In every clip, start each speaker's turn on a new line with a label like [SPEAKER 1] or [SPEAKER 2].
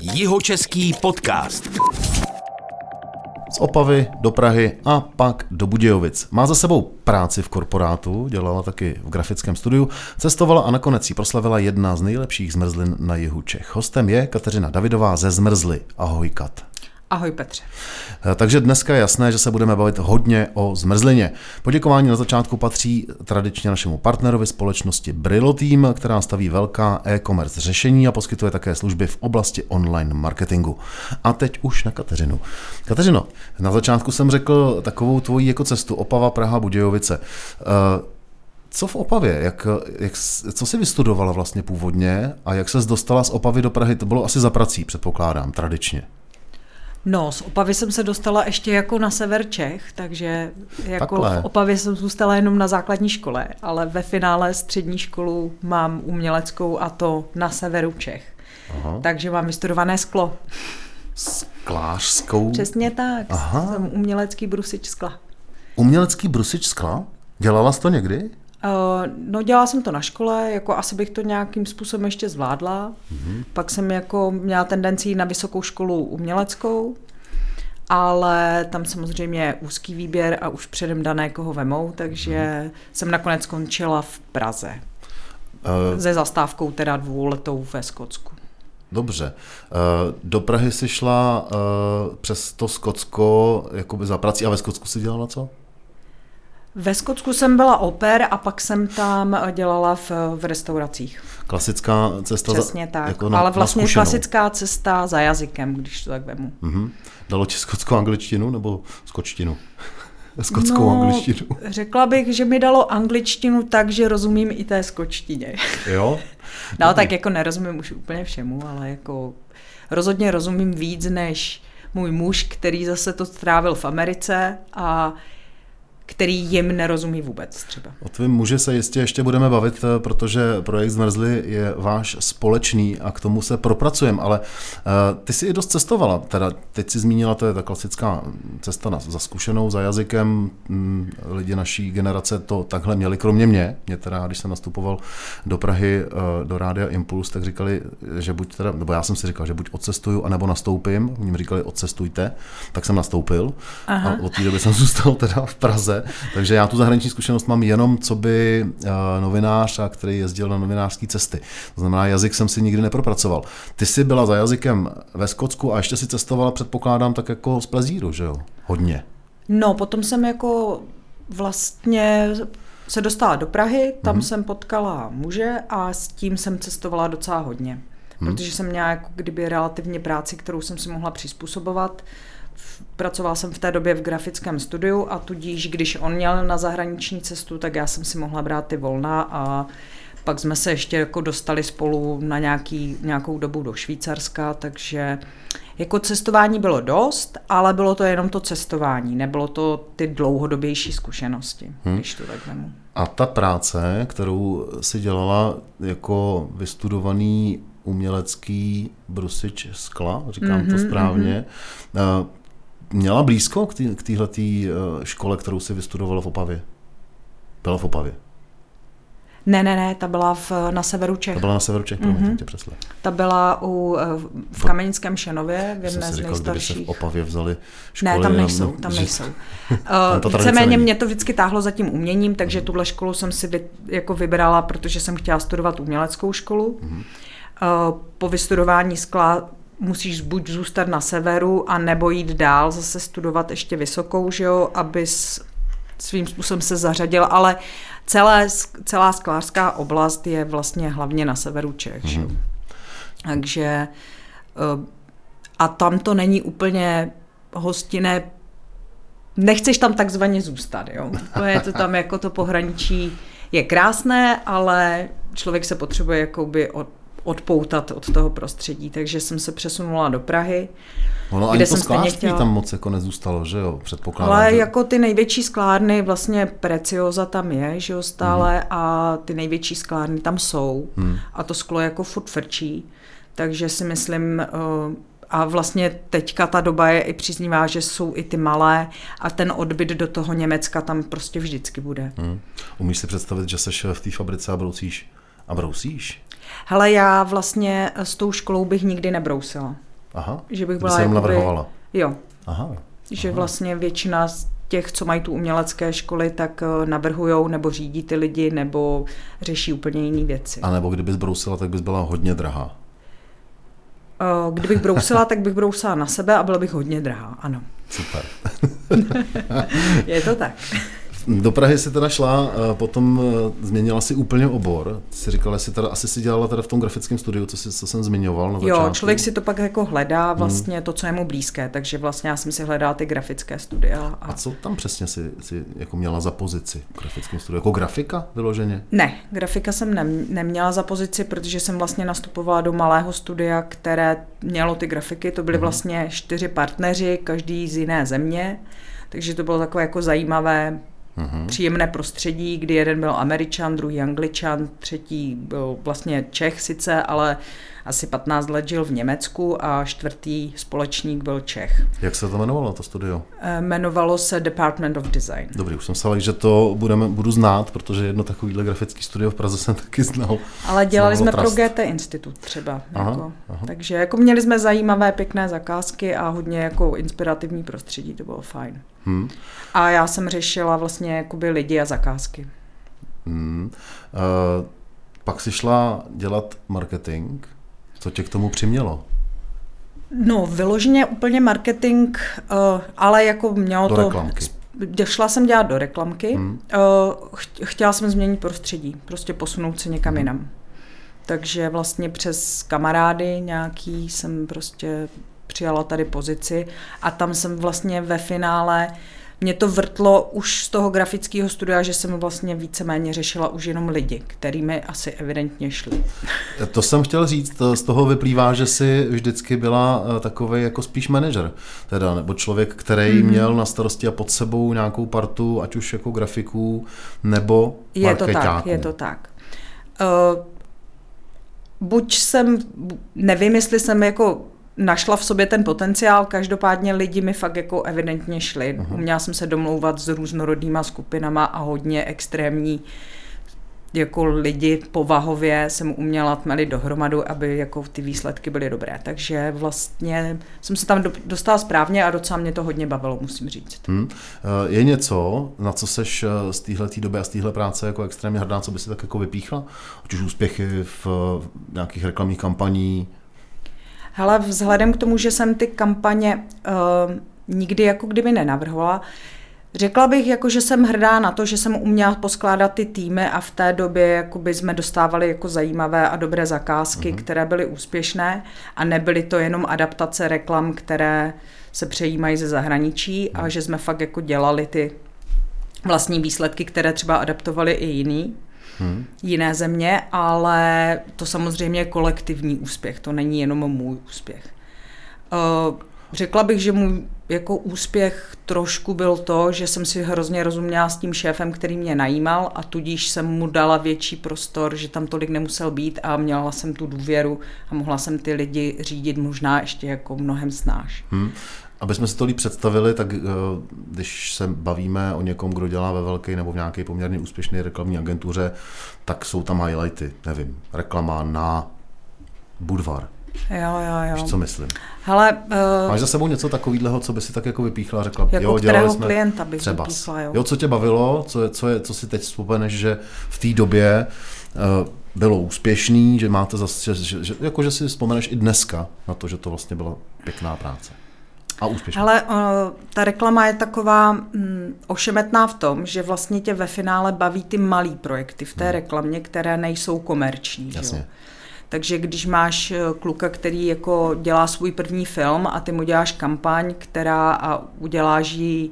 [SPEAKER 1] Jihočeský podcast.
[SPEAKER 2] Z Opavy do Prahy a pak do Budějovic. Má za sebou práci v korporátu, dělala taky v grafickém studiu, cestovala a nakonec jí proslavila jedna z nejlepších zmrzlin na jihu Čech. Hostem je Kateřina Davidová ze Zmrzly. Ahoj Kat.
[SPEAKER 3] Ahoj Petře.
[SPEAKER 2] Eh, takže dneska je jasné, že se budeme bavit hodně o zmrzlině. Poděkování na začátku patří tradičně našemu partnerovi společnosti Brillo Team, která staví velká e-commerce řešení a poskytuje také služby v oblasti online marketingu. A teď už na Kateřinu. Kateřino, na začátku jsem řekl takovou tvoji jako cestu Opava, Praha, Budějovice. Eh, co v Opavě? Jak, jak, co jsi vystudovala vlastně původně a jak se dostala z Opavy do Prahy? To bylo asi za prací, předpokládám, tradičně.
[SPEAKER 3] No, z Opavy jsem se dostala ještě jako na sever Čech, takže jako Takhle. v Opavě jsem zůstala jenom na základní škole, ale ve finále střední školu mám uměleckou a to na severu Čech. Aha. Takže mám vystudované sklo.
[SPEAKER 2] Sklářskou?
[SPEAKER 3] Přesně tak. Aha. Jsem umělecký brusič skla.
[SPEAKER 2] Umělecký brusič skla? Dělala jsi to někdy?
[SPEAKER 3] Uh, no dělala jsem to na škole, jako asi bych to nějakým způsobem ještě zvládla. Mm-hmm. Pak jsem jako měla tendenci na vysokou školu uměleckou, ale tam samozřejmě je úzký výběr a už předem dané, koho vemou, takže mm-hmm. jsem nakonec skončila v Praze. Uh, Se zastávkou teda dvouletou ve Skotsku.
[SPEAKER 2] Dobře. Do Prahy si šla přes to Skotsko jakoby za prací a ve Skotsku si dělala co?
[SPEAKER 3] Ve Skotsku jsem byla oper a pak jsem tam dělala v, v restauracích.
[SPEAKER 2] Klasická cesta
[SPEAKER 3] Přesně za, tak, jako na, ale vlastně na klasická cesta za jazykem, když to tak vemu. Mm-hmm.
[SPEAKER 2] Dalo ti skotskou angličtinu nebo skočtinu? Skotskou no, angličtinu.
[SPEAKER 3] Řekla bych, že mi dalo angličtinu tak, že rozumím i té skočtině.
[SPEAKER 2] Jo?
[SPEAKER 3] no Dobrý. tak jako nerozumím už úplně všemu, ale jako rozhodně rozumím víc než můj muž, který zase to strávil v Americe a který jim nerozumí vůbec třeba.
[SPEAKER 2] O tvém muže se jistě ještě budeme bavit, eh, protože projekt Zmrzli je váš společný a k tomu se propracujeme, ale uh, ty jsi i dost cestovala, teda teď si zmínila, to je ta klasická cesta na, za zkušenou, za jazykem, mm, lidi naší generace to takhle měli, kromě mě, mě teda, když jsem nastupoval do Prahy uh, do Rádia Impuls, tak říkali, že buď teda, nebo já jsem si říkal, že buď odcestuju, anebo nastoupím, oni mi říkali, odcestujte, tak jsem nastoupil. Aha. a od té doby jsem zůstal teda v Praze takže já tu zahraniční zkušenost mám jenom co by uh, novinář, a který jezdil na novinářské cesty. To znamená, jazyk jsem si nikdy nepropracoval. Ty jsi byla za jazykem ve Skotsku a ještě si cestovala, předpokládám, tak jako z plezíru, že jo? Hodně.
[SPEAKER 3] No, potom jsem jako vlastně se dostala do Prahy, tam mm-hmm. jsem potkala muže a s tím jsem cestovala docela hodně. Hmm. Protože jsem měla jako kdyby relativně práci, kterou jsem si mohla přizpůsobovat. Pracoval jsem v té době v grafickém studiu a tudíž, když on měl na zahraniční cestu, tak já jsem si mohla brát ty volna a pak jsme se ještě jako dostali spolu na nějaký, nějakou dobu do Švýcarska, takže jako cestování bylo dost, ale bylo to jenom to cestování, nebylo to ty dlouhodobější zkušenosti, hmm. když to tak vemu.
[SPEAKER 2] A ta práce, kterou si dělala jako vystudovaný umělecký brusič skla, říkám mm-hmm, to mhm, správně, mm-hmm měla blízko k téhle eh, škole, kterou si vystudovala v Opavě? Byla v Opavě?
[SPEAKER 3] Ne, ne, ne, ta byla v, na severu Čech.
[SPEAKER 2] Ta byla na severu Čech, mm-hmm. tě přesle.
[SPEAKER 3] Ta byla u, eh, v Kamenickém Šenově, v jedné
[SPEAKER 2] z říkal,
[SPEAKER 3] nejstarších.
[SPEAKER 2] se v Opavě vzali školy.
[SPEAKER 3] Ne, tam nejsou, tam, nejsou. uh, víceméně mě to vždycky táhlo za tím uměním, takže tuhle školu jsem si vy, jako vybrala, protože jsem chtěla studovat uměleckou školu. Mm-hmm. Uh, po vystudování skla musíš buď zůstat na severu, a nebo jít dál, zase studovat ještě vysokou, že jo, aby svým způsobem se zařadil, ale celé, celá sklářská oblast je vlastně hlavně na severu Čech. Mm. Že? Mhm. Takže eh, a tam to není úplně hostinné, nechceš tam takzvaně zůstat, jo. To je to tam jako to pohraničí je krásné, ale člověk se potřebuje jakoby od, odpoutat od toho prostředí, takže jsem se přesunula do Prahy.
[SPEAKER 2] Ono kde ani to jsem chtěla... tam moc jako nezůstalo, že jo, předpokládám.
[SPEAKER 3] Ale
[SPEAKER 2] že...
[SPEAKER 3] jako ty největší sklárny, vlastně Precioza tam je, že jo, stále hmm. a ty největší sklárny tam jsou hmm. a to sklo jako furt frčí, takže si myslím, uh, a vlastně teďka ta doba je i příznivá, že jsou i ty malé a ten odbyt do toho Německa tam prostě vždycky bude. Hmm.
[SPEAKER 2] Umíš si představit, že seš v té fabrice a brousíš? A brousíš?
[SPEAKER 3] Hele, já vlastně s tou školou bych nikdy nebrousila.
[SPEAKER 2] Aha,
[SPEAKER 3] že bych
[SPEAKER 2] byla jakoby, navrhovala.
[SPEAKER 3] Jo. Aha. Že aha. vlastně většina z těch, co mají tu umělecké školy, tak eh, navrhujou nebo řídí ty lidi, nebo řeší úplně jiné věci.
[SPEAKER 2] A nebo kdybys brousila, tak bys byla hodně drahá.
[SPEAKER 3] Eh, kdybych brousila, tak bych brousila na sebe a byla bych hodně drahá, ano.
[SPEAKER 2] Super.
[SPEAKER 3] Je to tak.
[SPEAKER 2] Do Prahy si teda šla, potom e, změnila si úplně obor. Si říkala, si teda, asi si dělala teda v tom grafickém studiu, co, si, co jsem zmiňoval na
[SPEAKER 3] začátku. Jo, člověk si to pak jako hledá hmm. vlastně hmm. to, co je mu blízké, takže vlastně já jsem si hledala ty grafické studia.
[SPEAKER 2] A, a co tam přesně si, si jako měla za pozici v grafickém studiu? Jako grafika vyloženě?
[SPEAKER 3] Ne, grafika jsem ne, neměla za pozici, protože jsem vlastně nastupovala do malého studia, které mělo ty grafiky. To byly hmm. vlastně čtyři partneři, každý z jiné země. Takže to bylo takové jako zajímavé mm-hmm. příjemné prostředí, kdy jeden byl američan, druhý angličan, třetí byl vlastně Čech sice, ale asi 15 let žil v Německu a čtvrtý společník byl Čech.
[SPEAKER 2] Jak se to jmenovalo, to studio?
[SPEAKER 3] Eh, jmenovalo se Department of Design.
[SPEAKER 2] Dobrý, už jsem se že to budeme, budu znát, protože jedno takovýhle grafický studio v Praze jsem taky znal.
[SPEAKER 3] Ale dělali jsme Trust. pro GT Institut třeba. Aha, jako. Aha. Takže jako měli jsme zajímavé, pěkné zakázky a hodně jako inspirativní prostředí, to bylo fajn. Hmm. A já jsem řešila vlastně jakoby lidi a zakázky. Hmm.
[SPEAKER 2] Uh, pak si šla dělat marketing. Co tě k tomu přimělo?
[SPEAKER 3] No, vyloženě úplně marketing, uh, ale jako mělo
[SPEAKER 2] do
[SPEAKER 3] to...
[SPEAKER 2] Reklamky.
[SPEAKER 3] Šla jsem dělat do reklamky. Hmm. Uh, chtěla jsem změnit prostředí, prostě posunout se někam hmm. jinam. Takže vlastně přes kamarády nějaký jsem prostě přijala tady pozici a tam jsem vlastně ve finále mě to vrtlo už z toho grafického studia, že jsem vlastně víceméně řešila už jenom lidi, kterými asi evidentně šli.
[SPEAKER 2] To jsem chtěl říct, z toho vyplývá, že jsi vždycky byla eh, takový jako spíš manažer, teda, nebo člověk, který mm-hmm. měl na starosti a pod sebou nějakou partu, ať už jako grafiků, nebo
[SPEAKER 3] Je to tak, je to tak. Uh, buď jsem, nevím, jestli jsem jako našla v sobě ten potenciál, každopádně lidi mi fakt jako evidentně šli. Uh-huh. Uměla jsem se domlouvat s různorodnýma skupinama a hodně extrémní jako lidi povahově jsem uměla tmelit dohromadu, aby jako ty výsledky byly dobré. Takže vlastně jsem se tam dostala správně a docela mě to hodně bavilo, musím říct. Hmm.
[SPEAKER 2] Je něco, na co seš eh, z téhle doby a z téhle práce jako extrémně hrdá, co by si tak jako vypíchla? Ať už úspěchy v nějakých reklamních kampaní,
[SPEAKER 3] Hele, vzhledem k tomu, že jsem ty kampaně uh, nikdy jako kdyby nenavrhovala, Řekla bych, jako, že jsem hrdá na to, že jsem uměla poskládat ty týmy a v té době jakoby jsme dostávali jako zajímavé a dobré zakázky, mm-hmm. které byly úspěšné a nebyly to jenom adaptace reklam, které se přejímají ze zahraničí mm-hmm. a mhm. že jsme fakt jako dělali ty vlastní výsledky, které třeba adaptovali i jiný hmm. jiné země, ale to samozřejmě je kolektivní úspěch, to není jenom můj úspěch. Uh, řekla bych, že můj jako úspěch trošku byl to, že jsem si hrozně rozuměla s tím šéfem, který mě najímal a tudíž jsem mu dala větší prostor, že tam tolik nemusel být a měla jsem tu důvěru a mohla jsem ty lidi řídit možná ještě jako mnohem snáš. Hmm.
[SPEAKER 2] Aby jsme si to líp představili, tak eh, když se bavíme o někom, kdo dělá ve velké nebo v nějaké poměrně úspěšné reklamní agentuře, tak jsou tam highlighty, nevím, reklama na Budvar.
[SPEAKER 3] Jo, jo, jo.
[SPEAKER 2] Víš, co myslím?
[SPEAKER 3] Hele,
[SPEAKER 2] uh, Máš za sebou něco takového, co by si tak jako vypíchla a řekla,
[SPEAKER 3] jako
[SPEAKER 2] jo,
[SPEAKER 3] dělali jsme klienta bych třeba. Vypíchla, jo.
[SPEAKER 2] jo. co tě bavilo, co, je, co, je, co si teď vzpomeneš, že v té době uh, bylo úspěšný, že máte zase, že, že, že, jako, že si vzpomeneš i dneska na to, že to vlastně byla pěkná práce. A úspěšná.
[SPEAKER 3] Ale uh, ta reklama je taková mm, ošemetná v tom, že vlastně tě ve finále baví ty malý projekty v té hmm. reklamě, které nejsou komerční. Jasně. Jo? Takže když máš eh, kluka, který jako dělá svůj první film a ty mu děláš kampaň, která a uděláš ji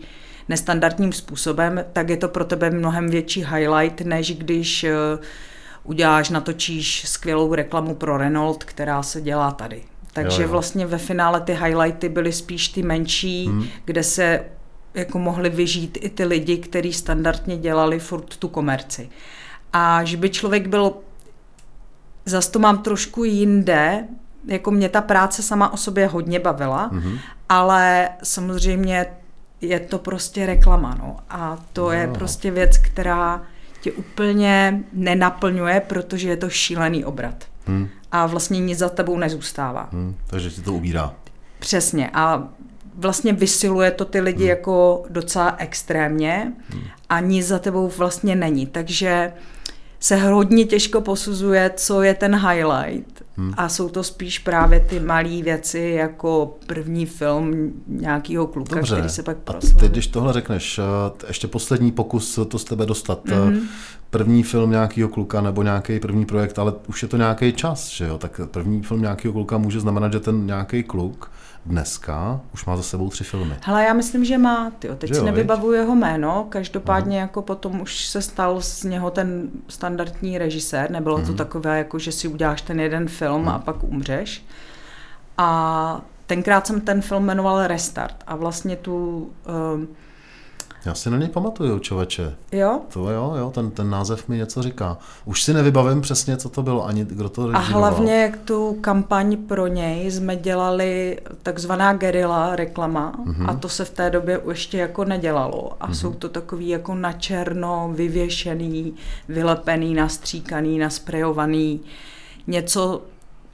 [SPEAKER 3] nestandardním způsobem, tak je to pro tebe mnohem větší highlight, než když eh, uděláš, natočíš skvělou reklamu pro Renault, která se dělá tady. Takže jo, jo. vlastně ve finále ty highlighty byly spíš ty menší, hmm. kde se jako mohli vyžít i ty lidi, kteří standardně dělali furt tu komerci. A že by člověk byl, zase to mám trošku jinde, jako mě ta práce sama o sobě hodně bavila, hmm ale samozřejmě je to prostě reklama, no. A to no. je prostě věc, která tě úplně nenaplňuje, protože je to šílený obrat. Hmm a vlastně nic za tebou nezůstává. Hmm,
[SPEAKER 2] takže ti to ubírá.
[SPEAKER 3] Přesně. A vlastně vysiluje to ty lidi hmm. jako docela extrémně hmm. a nic za tebou vlastně není. Takže se hodně těžko posuzuje, co je ten highlight. Hmm. A jsou to spíš právě ty malé věci, jako první film nějakého kluka, Dobře. který se pak proslaví.
[SPEAKER 2] A teď, když tohle řekneš, eh, ještě poslední pokus to z tebe dostat. Mm-hmm. První film nějakého kluka nebo nějaký první projekt, ale už je to nějaký čas, že jo? Tak první film nějakého kluka může znamenat, že ten nějaký kluk dneska už má za sebou tři filmy.
[SPEAKER 3] Hele, já myslím, že má. Tyjo, teď že si jo, nevybavuju jeho jméno, každopádně Aha. jako potom už se stal z něho ten standardní režisér. Nebylo mm. to mhm. takové, jako že si uděláš ten jeden film mm. a pak umřeš. A tenkrát jsem ten film jmenoval Restart a vlastně tu... Uh,
[SPEAKER 2] já si na něj pamatuju, člověče.
[SPEAKER 3] Jo?
[SPEAKER 2] To jo, jo, ten, ten název mi něco říká. Už si nevybavím přesně, co to bylo, ani kdo to
[SPEAKER 3] režíroval. A hlavně, jak tu kampaň pro něj jsme dělali takzvaná gerila reklama mm-hmm. a to se v té době ještě jako nedělalo. A mm-hmm. jsou to takový jako na černo vyvěšený, vylepený, nastříkaný, nasprejovaný něco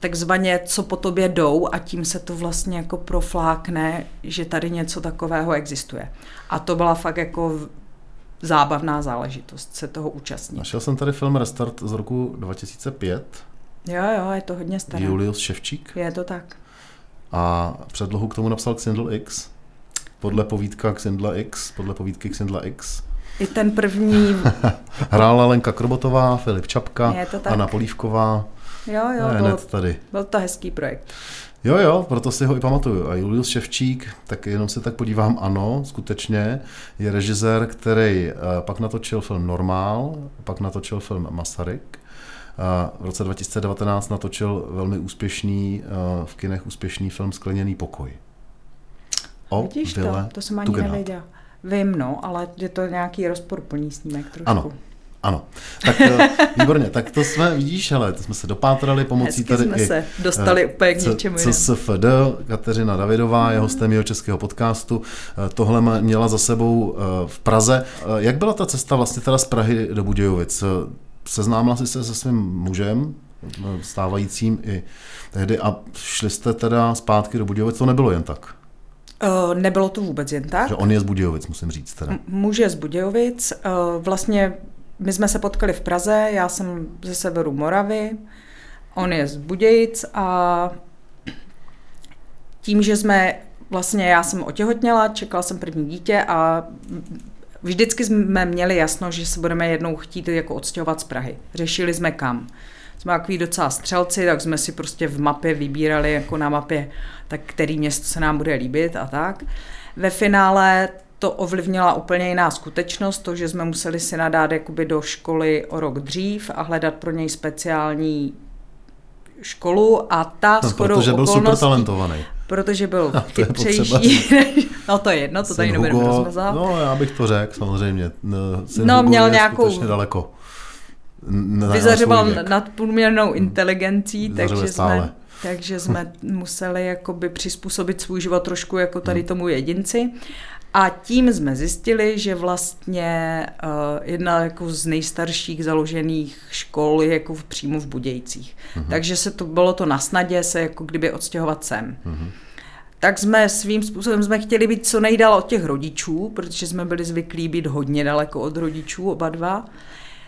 [SPEAKER 3] takzvaně, co po tobě jdou a tím se to vlastně jako proflákne, že tady něco takového existuje. A to byla fakt jako zábavná záležitost se toho účastnit.
[SPEAKER 2] Našel jsem tady film Restart z roku 2005.
[SPEAKER 3] Jo, jo, je to hodně staré.
[SPEAKER 2] Julius Ševčík.
[SPEAKER 3] Je to tak.
[SPEAKER 2] A předlohu k tomu napsal Xindl X. Podle povídka Xindla X, podle povídky Xindla X.
[SPEAKER 3] I ten první...
[SPEAKER 2] Hrála Lenka Krobotová, Filip Čapka, Anna Polívková,
[SPEAKER 3] Jo, jo,
[SPEAKER 2] byl, tady.
[SPEAKER 3] byl to hezký projekt.
[SPEAKER 2] Jo, jo, proto si ho i pamatuju. A Julius Ševčík, tak jenom se tak podívám, ano, skutečně, je režisér, který uh, pak natočil film Normál, pak natočil film Masaryk, uh, v roce 2019 natočil velmi úspěšný, uh, v kinech úspěšný film Skleněný pokoj.
[SPEAKER 3] O Vidíš to, to jsem ani nevěděl. Vím, no, ale je to nějaký rozporplný snímek trošku.
[SPEAKER 2] Ano, ano, tak eh, výborně, tak to jsme, vidíš, ale to jsme se dopátrali pomocí
[SPEAKER 3] Hezky
[SPEAKER 2] tady
[SPEAKER 3] jsme i, se dostali uh, úplně k něčemu.
[SPEAKER 2] CSFD, Kateřina Davidová je hostem jeho českého podcastu, uh, tohle měla za sebou v Praze. Jak byla ta cesta vlastně teda z Prahy do Budějovic? Seznámila jsi se se svým mužem, stávajícím i tehdy a šli jste teda zpátky do Budějovic, to nebylo jen tak?
[SPEAKER 3] Uh, nebylo to vůbec jen tak.
[SPEAKER 2] Že on je z Budějovic, musím říct teda.
[SPEAKER 3] Muž je z Budějovic. Uh, vlastně my jsme se potkali v Praze, já jsem ze severu Moravy, on je z Budějic a tím, že jsme vlastně, já jsem otěhotněla, čekala jsem první dítě a vždycky jsme měli jasno, že se budeme jednou chtít jako odstěhovat z Prahy. Řešili jsme kam. Jsme takový docela střelci, tak jsme si prostě v mapě vybírali jako na mapě, tak který město se nám bude líbit a tak. Ve finále to ovlivnila úplně jiná skutečnost, to, že jsme museli si nadát jakoby do školy o rok dřív a hledat pro něj speciální školu a ta
[SPEAKER 2] no, protože byl super talentovaný.
[SPEAKER 3] Protože byl no, chytřejší. no to je jedno, to tady nebudeme rozmazat.
[SPEAKER 2] No já bych to řekl, samozřejmě. Syn no Hugo měl nějakou... daleko.
[SPEAKER 3] Vyzařoval nadprůměrnou inteligencí, takže jsme, takže jsme museli jakoby přizpůsobit svůj život trošku jako tady hmm. tomu jedinci. A tím jsme zjistili, že vlastně uh, jedna jako z nejstarších založených škol je jako v, přímo v Budějcích. Uh-huh. Takže se to bylo to na snadě se jako kdyby odstěhovat sem. Uh-huh. Tak jsme svým způsobem jsme chtěli být co nejdál od těch rodičů, protože jsme byli zvyklí být hodně daleko od rodičů, oba dva.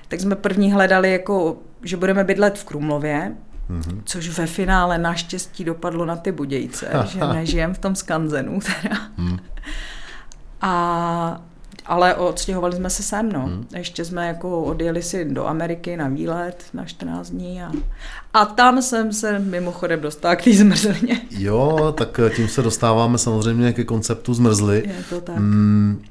[SPEAKER 3] Tak jsme první hledali, jako, že budeme bydlet v Krumlově, Mm-hmm. Což ve finále naštěstí dopadlo na ty Budějce, že nežijem v tom skanzenu teda. Mm. A ale odstěhovali jsme se sem, no. Hmm. Ještě jsme jako odjeli si do Ameriky na výlet na 14 dní a, a tam jsem se mimochodem dostala k té zmrzlině.
[SPEAKER 2] Jo, tak tím se dostáváme samozřejmě ke konceptu zmrzly.
[SPEAKER 3] Je to tak. Hmm,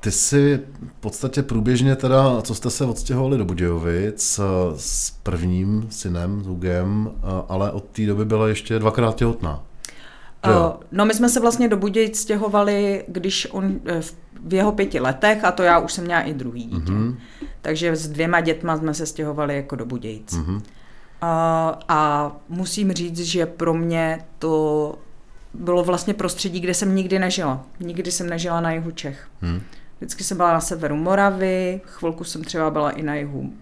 [SPEAKER 2] ty si v podstatě průběžně teda, co jste se odstěhovali do Budějovic s prvním synem, s Hugem, ale od té doby byla ještě dvakrát těhotná.
[SPEAKER 3] Jo. No my jsme se vlastně do Budějic stěhovali, když on eh, v jeho pěti letech, a to já už jsem měla i druhý dítě. Mm-hmm. Takže s dvěma dětma jsme se stěhovali jako do Budějic. Mm-hmm. A, a musím říct, že pro mě to bylo vlastně prostředí, kde jsem nikdy nežila. Nikdy jsem nežila na jihu Čech. Mm. Vždycky jsem byla na severu Moravy, chvilku jsem třeba byla i na jihu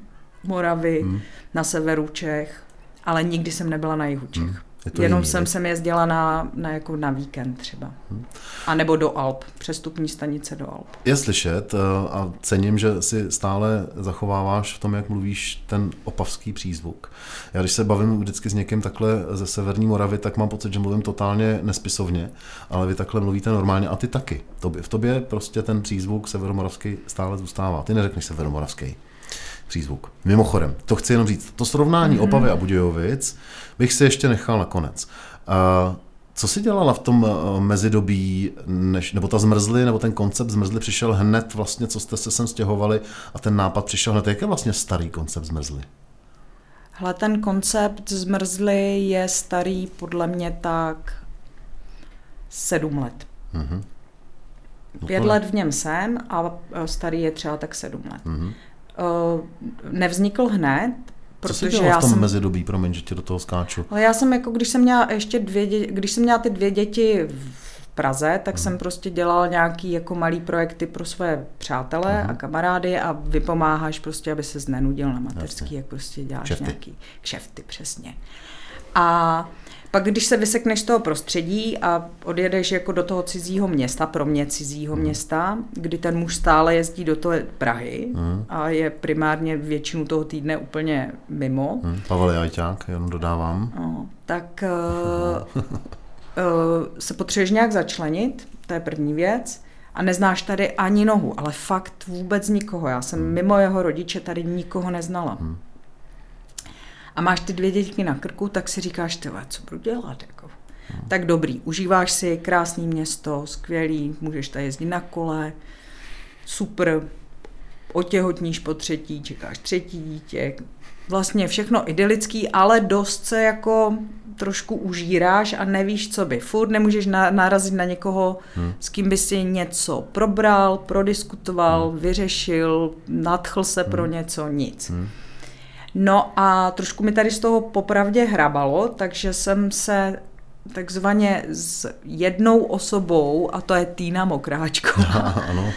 [SPEAKER 3] Moravy, mm. na severu Čech, ale nikdy jsem nebyla na jihu Čech. Mm. Jenom jiný, jsem sem jezdila na, na, jako na víkend třeba. Hmm. A nebo do Alp, přestupní stanice do Alp.
[SPEAKER 2] Je slyšet eh, a cením, že si stále zachováváš v tom, jak mluvíš, ten opavský přízvuk. Já když se bavím vždycky s někým takhle ze Severní Moravy, tak mám pocit, že mluvím totálně nespisovně, ale vy takhle mluvíte normálně a ty taky. V tobě prostě ten přízvuk severomoravský stále zůstává. Ty neřekneš severomoravský přízvuk. Mimochodem, to chci jenom říct, to srovnání mm-hmm. Opavy a Budějovic bych si ještě nechal na konec. Uh, co jsi dělala v tom uh, mezidobí, než, nebo ta zmrzly, nebo ten koncept zmrzly přišel hned vlastně, co jste se sem stěhovali a ten nápad přišel hned. Jak je vlastně starý koncept zmrzly?
[SPEAKER 3] Hle, ten koncept zmrzly je starý podle mě tak sedm let. Mm-hmm. No Pět let v něm jsem a starý je třeba tak sedm let. Mm-hmm. Nevznikl hned,
[SPEAKER 2] protože Co jsi já v tom jsem... mezidobí, promiň, že ti do toho skáču?
[SPEAKER 3] Ale já jsem jako, když jsem měla ještě dvě děti, když jsem měla ty dvě děti v Praze, tak hmm. jsem prostě dělala nějaký jako malý projekty pro své přátelé hmm. a kamarády a vypomáháš prostě, aby se znenudil na mateřský, jak prostě děláš kšefty. nějaký kšefty, přesně. A pak, když se vysekneš z toho prostředí a odjedeš jako do toho cizího města, pro mě cizího hmm. města, kdy ten muž stále jezdí do toho Prahy hmm. a je primárně většinu toho týdne úplně mimo.
[SPEAKER 2] Hmm. Pavel Jajťák, jenom dodávám.
[SPEAKER 3] No, tak uh, uh, se potřebuješ nějak začlenit, to je první věc. A neznáš tady ani nohu, ale fakt vůbec nikoho. Já jsem hmm. mimo jeho rodiče tady nikoho neznala. Hmm a máš ty dvě děti na krku, tak si říkáš, ty co budu dělat? Jako. Hmm. Tak dobrý, užíváš si krásné město, skvělý, můžeš tady jezdit na kole, super, otěhotníš po třetí, čekáš třetí dítě, vlastně všechno idylický, ale dost se jako trošku užíráš a nevíš, co by. Furt nemůžeš na, narazit na někoho, hmm. s kým by si něco probral, prodiskutoval, hmm. vyřešil, nadchl se hmm. pro něco, nic. Hmm. No a trošku mi tady z toho popravdě hrabalo, takže jsem se takzvaně s jednou osobou, a to je Týna Mokráčko. Ano.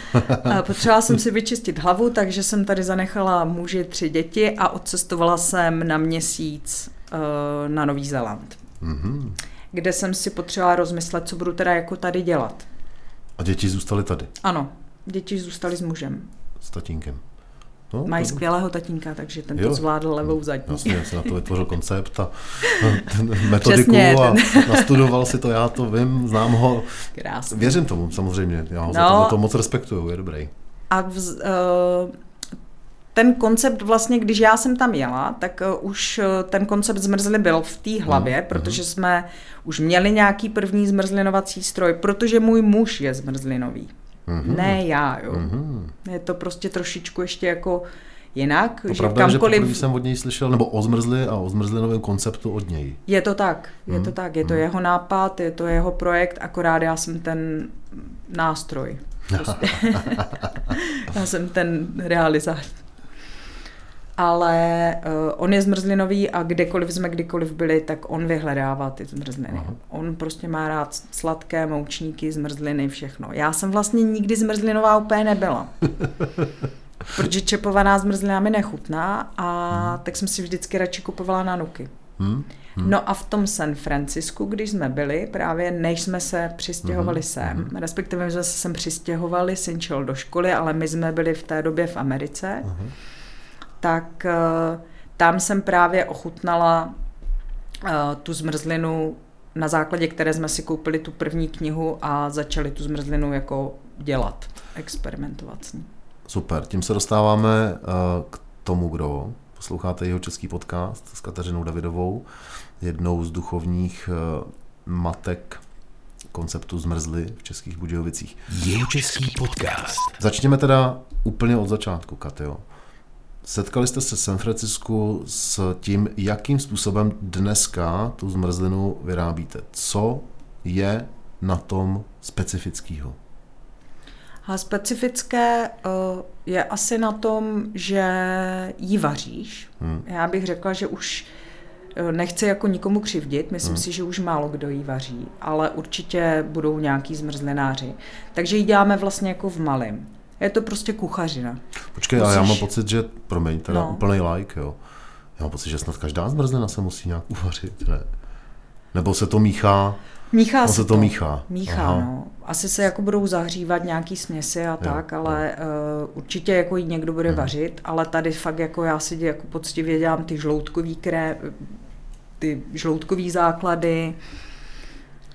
[SPEAKER 3] Potřebovala jsem si vyčistit hlavu, takže jsem tady zanechala muži tři děti a odcestovala jsem na měsíc uh, na Nový Zéland. Mm-hmm. Kde jsem si potřebovala rozmyslet, co budu teda jako tady dělat.
[SPEAKER 2] A děti zůstaly tady?
[SPEAKER 3] Ano, děti zůstaly s mužem.
[SPEAKER 2] S tatínkem.
[SPEAKER 3] No, Mají to... skvělého tatínka, takže ten to zvládl levou zadní.
[SPEAKER 2] Jasně, si na to vytvořil koncept a metodiku Přesně, a ten... nastudoval si to, já to vím, znám ho. Krásný. Věřím tomu samozřejmě, já ho no, za to, to moc respektuju, je dobrý.
[SPEAKER 3] A vz, uh, ten koncept vlastně, když já jsem tam jela, tak uh, už uh, ten koncept zmrzly byl v té hlavě, mm, protože mm. jsme už měli nějaký první zmrzlinovací stroj, protože můj muž je zmrzlinový. Mm-hmm. Ne já, jo. Mm-hmm. Je to prostě trošičku ještě jako jinak.
[SPEAKER 2] To že pravda, kamkoliv... že jsem od něj slyšel, nebo o zmrzli a o zmrzlinovém konceptu od něj.
[SPEAKER 3] Je to tak, je mm. to tak, je to mm. jeho nápad, je to jeho projekt, akorát já jsem ten nástroj. Prostě. já jsem ten realizátor ale uh, on je zmrzlinový a kdekoliv jsme kdykoliv byli, tak on vyhledává ty zmrzliny. Aha. On prostě má rád sladké moučníky, zmrzliny, všechno. Já jsem vlastně nikdy zmrzlinová úplně nebyla. protože čepovaná zmrzlina mi nechutná a hmm. tak jsem si vždycky radši kupovala na nuky. Hmm. Hmm. No a v tom San Francisku, když jsme byli, právě než jsme se přistěhovali hmm. sem, hmm. respektive jsme se sem přistěhovali, syn šel do školy, ale my jsme byli v té době v Americe, hmm tak eh, tam jsem právě ochutnala eh, tu zmrzlinu, na základě které jsme si koupili tu první knihu a začali tu zmrzlinu jako dělat, experimentovat s ní.
[SPEAKER 2] Super, tím se dostáváme eh, k tomu, kdo posloucháte jeho český podcast s Kateřinou Davidovou, jednou z duchovních matek konceptu zmrzly v Českých Budějovicích.
[SPEAKER 1] Jeho český podcast.
[SPEAKER 2] Začněme teda úplně od začátku, Kateo. Setkali jste se v San Francisku s tím, jakým způsobem dneska tu zmrzlinu vyrábíte. Co je na tom specifického?
[SPEAKER 3] A specifické uh, je asi na tom, že ji vaříš. Hmm. Já bych řekla, že už uh, nechci jako nikomu křivdit, myslím hmm. si, že už málo kdo ji vaří, ale určitě budou nějaký zmrzlináři. Takže ji děláme vlastně jako v malém. Je to prostě kuchařina.
[SPEAKER 2] Počkej, Musíš... ale já mám pocit, že, promiň, teda no. úplný like, jo. Já mám pocit, že snad každá zmrzlina se musí nějak uvařit, ne? Nebo se to míchá?
[SPEAKER 3] Míchá no se,
[SPEAKER 2] se to. to míchá.
[SPEAKER 3] Míchá, Aha. no. Asi se jako budou zahřívat nějaký směsi a jo, tak, ale uh, určitě jako jí někdo bude hmm. vařit, ale tady fakt jako já si jako poctivě dělám ty žloutkový kré, ty žloutkový základy,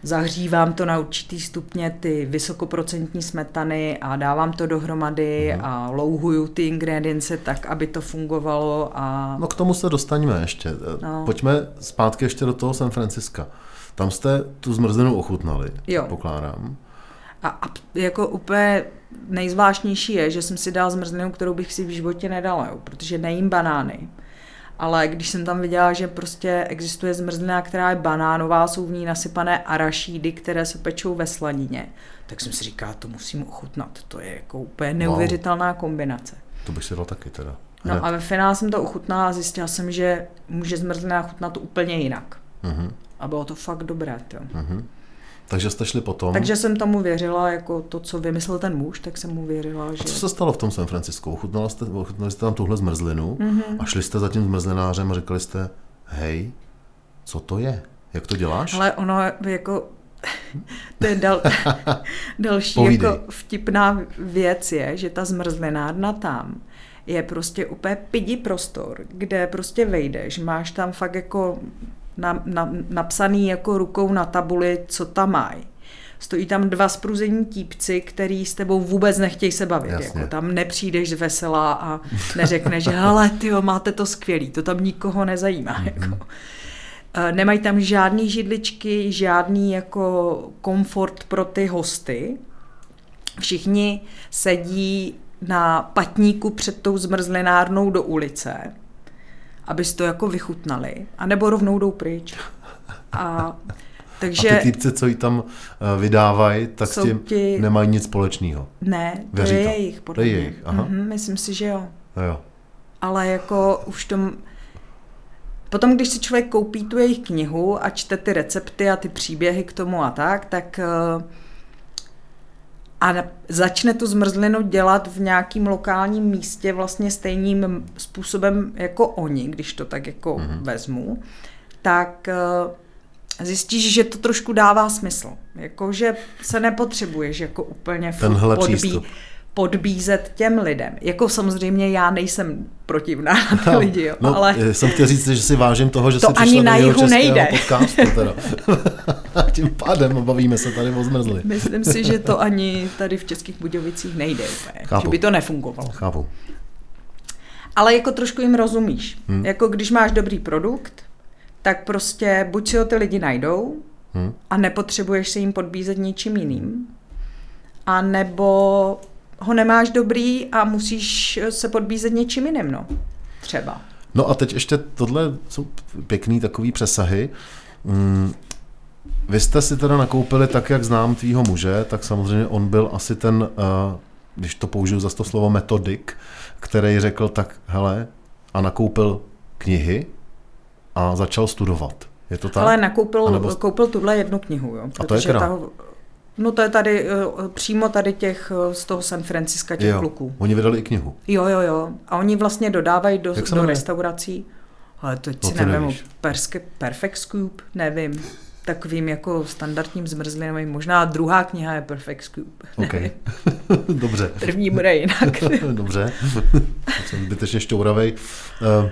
[SPEAKER 3] zahřívám to na určitý stupně ty vysokoprocentní smetany a dávám to dohromady hmm. a louhuju ty ingredience tak, aby to fungovalo. A...
[SPEAKER 2] No k tomu se dostaneme ještě. No. Pojďme zpátky ještě do toho San Franciska. Tam jste tu zmrzlinu ochutnali, jo. pokládám.
[SPEAKER 3] A, a jako úplně nejzvláštnější je, že jsem si dal zmrzlinu, kterou bych si v životě nedala, jo, protože nejím banány. Ale když jsem tam viděla, že prostě existuje zmrzlina, která je banánová, jsou v ní nasypané arašídy, které se pečou ve slanině, tak jsem si říkala, to musím ochutnat. To je jako úplně neuvěřitelná wow. kombinace.
[SPEAKER 2] To bych si dal taky teda.
[SPEAKER 3] No a ve finále jsem to ochutnala a zjistila jsem, že může zmrzlina chutnat úplně jinak. Uh-huh. A bylo to fakt dobré. Uh-huh.
[SPEAKER 2] Takže jste šli potom.
[SPEAKER 3] Takže jsem tomu věřila, jako to, co vymyslel ten muž, tak jsem mu věřila. Že...
[SPEAKER 2] A co se stalo v tom San Francisku? Ochutnala jste, ochutnali jste tam tuhle zmrzlinu mm-hmm. a šli jste za tím zmrzlinářem a říkali jste, hej, co to je? Jak to děláš?
[SPEAKER 3] Ale ono jako to je dal, další jako vtipná věc je, že ta zmrzlinárna tam je prostě úplně pidi prostor, kde prostě vejdeš, máš tam fakt jako na, na, napsaný jako rukou na tabuli, co tam mají. Stojí tam dva spruzení típci, který s tebou vůbec nechtějí se bavit. Jako, tam nepřijdeš z vesela a neřekneš, že hele, tyjo, máte to skvělý, to tam nikoho nezajímá. Mm-hmm. Jako. Eh, nemají tam žádný židličky, žádný jako komfort pro ty hosty. Všichni sedí na patníku před tou zmrzlinárnou do ulice abys to jako vychutnali, anebo rovnou jdou pryč. A takže...
[SPEAKER 2] A ty týpce, co ji tam eh, vydávají, tak s tím ti... nemají nic společného.
[SPEAKER 3] Ne, to Věří je to. jejich, podle
[SPEAKER 2] to je jejich, aha.
[SPEAKER 3] Mm-hmm, myslím si, že jo.
[SPEAKER 2] jo.
[SPEAKER 3] Ale jako už tom... Potom, když si člověk koupí tu jejich knihu a čte ty recepty a ty příběhy k tomu a tak, tak uh, a začne tu zmrzlinu dělat v nějakým lokálním místě vlastně stejným způsobem jako oni, když to tak jako mm-hmm. vezmu, tak eh, zjistíš, že to trošku dává smysl. Jako, že se nepotřebuješ jako úplně
[SPEAKER 2] Tenhle podbít. Přístup
[SPEAKER 3] podbízet těm lidem. Jako samozřejmě já nejsem protivná na ty no, lidi, jo,
[SPEAKER 2] no,
[SPEAKER 3] ale...
[SPEAKER 2] Jsem chtěl říct, že si vážím toho, že
[SPEAKER 3] to
[SPEAKER 2] si
[SPEAKER 3] ani na jihu nejde.
[SPEAKER 2] podcastu. Teda. Tím pádem bavíme se tady o zmrzli.
[SPEAKER 3] Myslím si, že to ani tady v Českých Budějovicích nejde úplně. Chápu. Že by to nefungovalo.
[SPEAKER 2] Chápu.
[SPEAKER 3] Ale jako trošku jim rozumíš. Hmm. Jako když máš dobrý produkt, tak prostě buď si ho ty lidi najdou hmm. a nepotřebuješ se jim podbízet ničím jiným, a nebo ho nemáš dobrý a musíš se podbízet něčím jiným, no. Třeba.
[SPEAKER 2] No a teď ještě tohle jsou pěkný takový přesahy. Mm, vy jste si teda nakoupili tak, jak znám tvýho muže, tak samozřejmě on byl asi ten, uh, když to použiju za to slovo metodik, který řekl tak, hele, a nakoupil knihy a začal studovat. Je to tak?
[SPEAKER 3] Ale nakoupil, Anebo... koupil tuhle jednu knihu, jo.
[SPEAKER 2] A to je ta,
[SPEAKER 3] No to je tady, eh, přímo tady těch eh, z toho San Franciska těch jo, kluků.
[SPEAKER 2] Oni vydali i knihu.
[SPEAKER 3] Jo, jo, jo. A oni vlastně dodávají do, do restaurací. Ale to no, si nevím, perske, Perfect Scoop, nevím. Takovým jako standardním zmrzlinovým. Možná druhá kniha je Perfect Scoop.
[SPEAKER 2] OK. Dobře.
[SPEAKER 3] První bude jinak.
[SPEAKER 2] Dobře. Jsem zbytečně šťouravej. Uh,